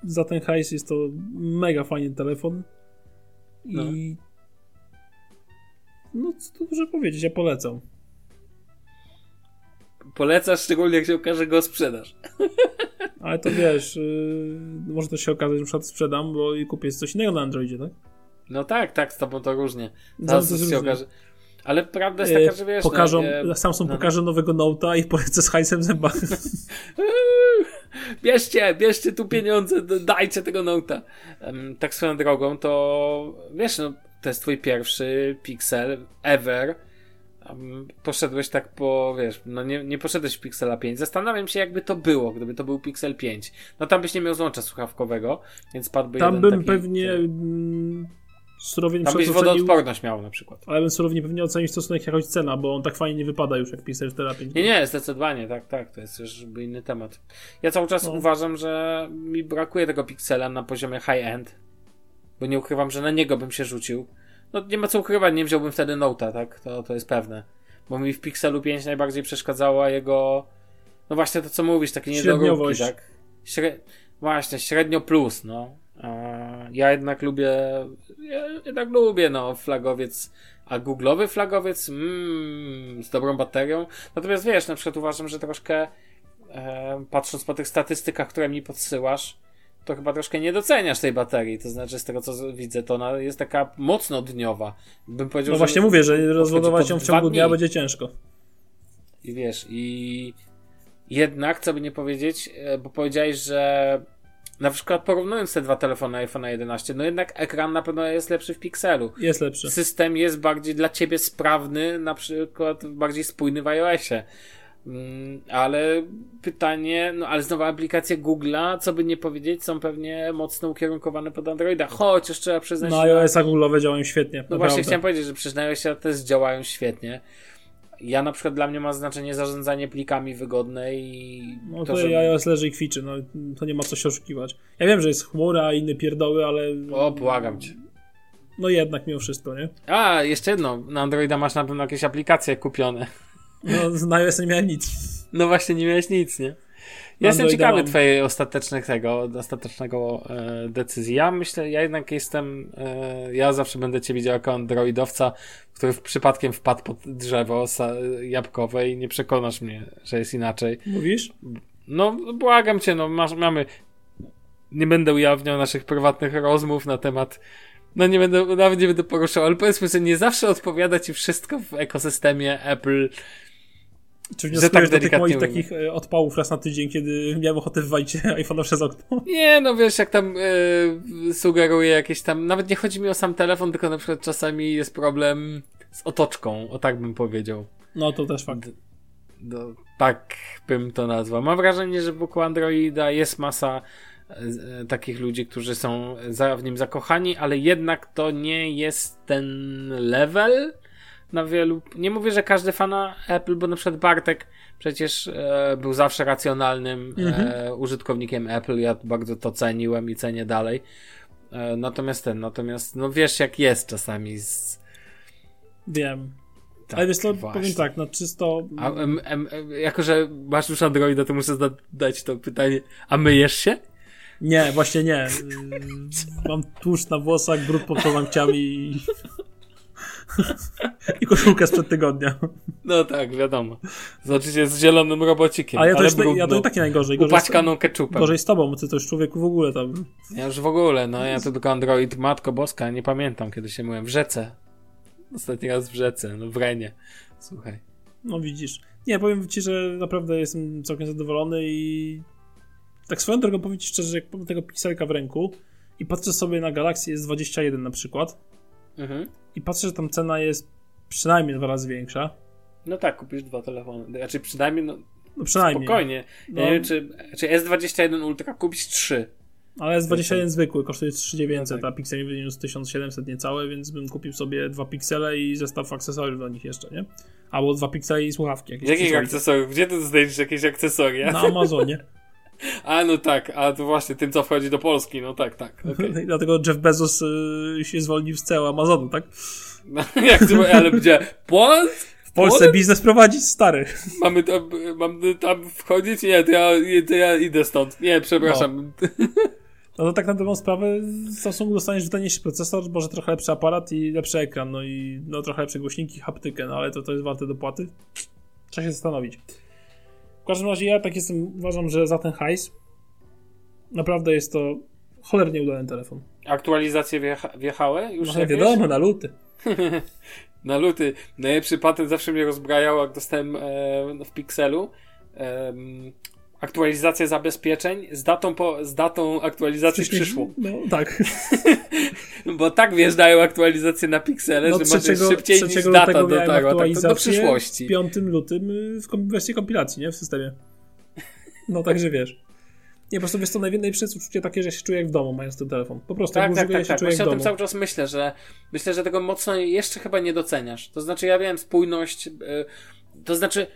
za ten hajs jest to mega fajny telefon. I no, co tu dużo powiedzieć, ja polecam. Polecasz, szczególnie jak się okaże go sprzedaż. Ale to wiesz, yy, może to się okazać, że na przykład sprzedam, bo i kupię coś innego na Androidzie, tak? No tak, tak, z tobą to różnie. Zaraz się różnie. okaże. Ale prawda jest taka, że wiesz. pokażą, no, e, Samsung no. pokaże nowego Note'a i polecę z hajsem w zębach. Bierzcie, bierzcie tu pieniądze, dajcie tego nota. Um, tak swoją drogą, to wiesz, no, to jest twój pierwszy Pixel ever. Poszedłeś tak po, wiesz, no nie, nie poszedłeś w Pixela 5. Zastanawiam się, jakby to było, gdyby to był Pixel 5. No tam byś nie miał złącza słuchawkowego, więc padłby Tam bym taki, pewnie mm, surownie Tam byś ocenił, wodoodporność miał na przykład. ale bym surownie pewnie ocenił stosunek jakoś cena, bo on tak fajnie nie wypada już jak Pixel 4 5. Nie, nie, zdecydowanie, tak, tak, to jest już inny temat. Ja cały czas No. uważam, że mi brakuje tego Pixela na poziomie high-end, bo nie ukrywam, że na niego bym się rzucił. No nie ma co ukrywać, nie wziąłbym wtedy Note'a, tak, to, to jest pewne. Bo mi w Pixelu 5 najbardziej przeszkadzała jego, no właśnie to co mówisz, takie niedoróbki, tak? Śre... Właśnie, średnio plus, no. A ja jednak lubię, ja jednak lubię, no, flagowiec, a googlowy flagowiec, mm, z dobrą baterią. Natomiast wiesz, na przykład uważam, że troszkę, e, patrząc po tych statystykach, które mi podsyłasz, to chyba troszkę nie doceniasz tej baterii. To znaczy, z tego co widzę, to ona jest taka mocno dniowa. Bym powiedział, No właśnie mówię, że rozładować ją w ciągu dnia dni. będzie ciężko. I wiesz, i jednak, co by nie powiedzieć, e, bo powiedziałeś, że na przykład porównując te dwa telefony iPhone 11, no jednak ekran na pewno jest lepszy w Pixelu. Jest lepszy. System jest bardziej dla ciebie sprawny, na przykład bardziej spójny w iOSie. Mm, Ale pytanie, no ale znowu aplikacje Google'a, co by nie powiedzieć, są pewnie mocno ukierunkowane pod Androida. Chociaż trzeba przyznać, Na że- iOS-a Google'owe działają świetnie. no naprawdę. właśnie chciałem powiedzieć, że przecież na iOSie też działają świetnie. Ja na przykład dla mnie ma znaczenie zarządzanie plikami wygodne i No to, to że... iOS leży i kwiczy, no to nie ma co się oszukiwać. Ja wiem, że jest chmura i inne pierdoły, ale O, błagam cię. no jednak mimo wszystko, nie? A, jeszcze jedno. Na Androida masz na pewno jakieś aplikacje kupione. No na iOS nie miałem nic. No właśnie, nie miałeś nic, nie? Ja jestem ciekawy mam. twojej ostatecznych tego, ostatecznego e, decyzji. Ja myślę, ja jednak jestem, e, ja zawsze będę cię widział jako androidowca, który w przypadkiem wpadł pod drzewo jabłkowe i nie przekonasz mnie, że jest inaczej. Mówisz? No, błagam cię, no masz, mamy. Nie będę ujawniał naszych prywatnych rozmów na temat. No nie będę, nawet nie będę poruszał, ale powiedzmy sobie, nie zawsze odpowiada ci wszystko w ekosystemie Apple. Czy wnioskujesz tak do tych moich mówię. takich e, odpałów raz na tydzień, kiedy miałem ochotę wywalić iPhone'a przez okno? Nie, no wiesz, jak tam e, sugeruje jakieś tam. Nawet nie chodzi mi o sam telefon, tylko na przykład czasami jest problem z otoczką, o tak bym powiedział. No to też fakt. No, tak bym to nazwał. Mam wrażenie, że wokół Androida jest masa e, e, takich ludzi, którzy są za, w nim zakochani, ale jednak to nie jest ten level na wielu. Nie mówię, że każdy fana Apple, bo na przykład Bartek przecież e, był zawsze racjonalnym e, użytkownikiem Apple. Ja bardzo to ceniłem i cenię dalej. E, natomiast ten, natomiast no wiesz jak jest czasami z. Wiem. Tak, ale wiesz właśnie. powiem tak, no czysto... A, em, em, jako, że masz już Androida, to muszę zadać to pytanie. A myjesz się? Nie, właśnie nie. Mam tłuszcz na włosach, brud pod paznokciami i... I koszulkę sprzed tygodnia. No tak, wiadomo. Znaczy z zielonym robocikiem. A ja to, już, ja to i tak nie najgorzej. Gorzej Upaćkaną keczupem. gorzej z tobą, ty to już człowieku w ogóle tam... Ja już w ogóle, no ja to tylko Android, Matko Boska, nie pamiętam kiedy się myłem. W rzece. Ostatni raz w rzece, no w Renie. Słuchaj. No widzisz. Nie, powiem ci, że naprawdę jestem całkiem zadowolony i tak swoją drogą powiem ci szczerze, że jak mam tego pikselka w ręku i patrzę sobie na Galaxy S21 na przykład Mhm. i patrzę, że tam cena jest przynajmniej dwa razy większa. No tak, kupisz dwa telefony. Znaczy przynajmniej, no No przynajmniej. spokojnie. No. Ja nie wiem, czy, czy S21 Ultra kupisz trzy. Ale S21 zwykły kosztuje 3900, No tak. a Pixel wyniósł 1700 niecałe, więc bym kupił sobie dwa piksele i zestaw akcesoriów do nich jeszcze, nie? Albo dwa piksele i słuchawki jakieś. Jakich akcesoriów? Gdzie ty znajdziesz jakieś akcesoria? Na Amazonie. A no tak, a to właśnie tym co wchodzi do Polski, no tak, tak. okej. I Dlatego Jeff Bezos y, się zwolnił z CEO Amazonu, tak? No, jak to, ale gdzie? Poland? W Polsce biznes prowadzić stary. Mamy tam, mamy tam wchodzić? Nie, to ja, to ja idę stąd. Nie, przepraszam. No to tak na dobrą sprawę Samsungu dostaniesz taniejszy procesor, może trochę lepszy aparat i lepszy ekran, no i no trochę lepsze głośniki, haptykę, no ale to, to jest warte dopłaty. Trzeba się zastanowić. W każdym razie ja tak jestem, uważam, że za ten hajs naprawdę jest to cholernie udany telefon. Aktualizacje wjecha wjechały? Już No wiadomo, na luty. Na luty. Najlepszy patent zawsze mnie rozbrajał, jak dostałem e, w Pixelu. em, aktualizację zabezpieczeń z datą, po, z datą aktualizacji przyszłą. No tak. Bo tak wjeżdżają aktualizacje na Pixele, No że możesz trzeciego, szybciej niż data dotarła. Tak, do aktualizację przyszłości. w 5 lutym y, w kom- kompilacji, nie? W systemie. No także wiesz. Nie, po prostu wiesz co, najwię- najlepsze uczucie takie, że się czuję jak w domu, mając ten telefon. Po prostu, jak Tak, tak, tak, się tak. czuję jak Właśnie w o tym domu. cały czas myślę, że myślę, że tego mocno jeszcze chyba nie doceniasz. To znaczy, ja wiem, spójność, y, to znaczy,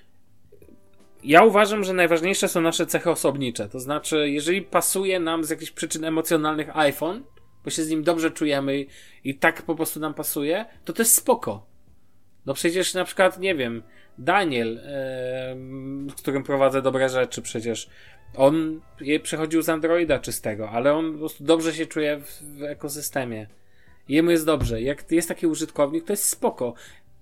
ja uważam, że najważniejsze są nasze cechy osobnicze. To znaczy, jeżeli pasuje nam z jakichś przyczyn emocjonalnych iPhone, bo się z nim dobrze czujemy i, i tak po prostu nam pasuje, to to jest spoko. No przecież na przykład, nie wiem, Daniel, z którym prowadzę dobre rzeczy przecież, on je przechodził z Androida czystego, ale on po prostu dobrze się czuje w, ekosystemie. Jemu jest dobrze. Jak jest taki użytkownik, to jest spoko.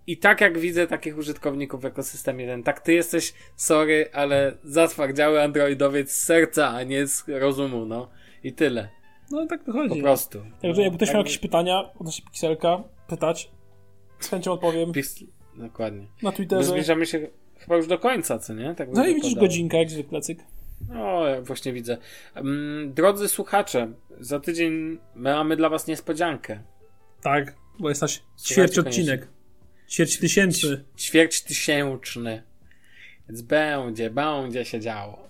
I tak jak widzę takich użytkowników w ekosystemie ten, tak ty jesteś, sorry, ale zatwardziały androidowiec z serca, a nie z rozumu, no. I tyle. No tak wychodzi. Po prostu. Także jakby ktoś Tak- miał jakieś pytania odnośnie Pixelka, pytać, z chęcią odpowiem Pix- Dokładnie. na My Twitterze. zbliżamy się chyba już do końca, co nie? Tak No i widzisz wypadało. godzinka, jak zwykle, cyk. No, ja właśnie widzę. Mm, Drodzy słuchacze, za tydzień mamy dla was niespodziankę. Tak, bo jest nasz ćwierć odcinek. Ćwierć tysięczny. Ćwierć tysięczny. Więc będzie, będzie się działo.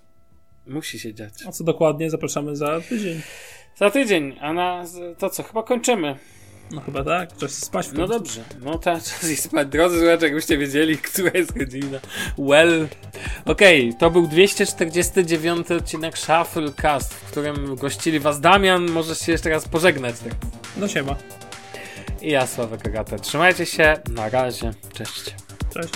Musi się dziać. A co dokładnie, zapraszamy za tydzień. Za tydzień, a na to co? Chyba kończymy. No chyba tak, czas spać w No dobrze, no to czas i spać. Drodzy słuchacze, jakbyście wiedzieli, która jest godzina. Well. Okej, to był 249 odcinek Shufflecast, w którym gościli was Damian. Możesz się jeszcze raz pożegnać. Tak. No siema. I ja, Sławek Agata. Trzymajcie się, na razie, cześć. Cześć.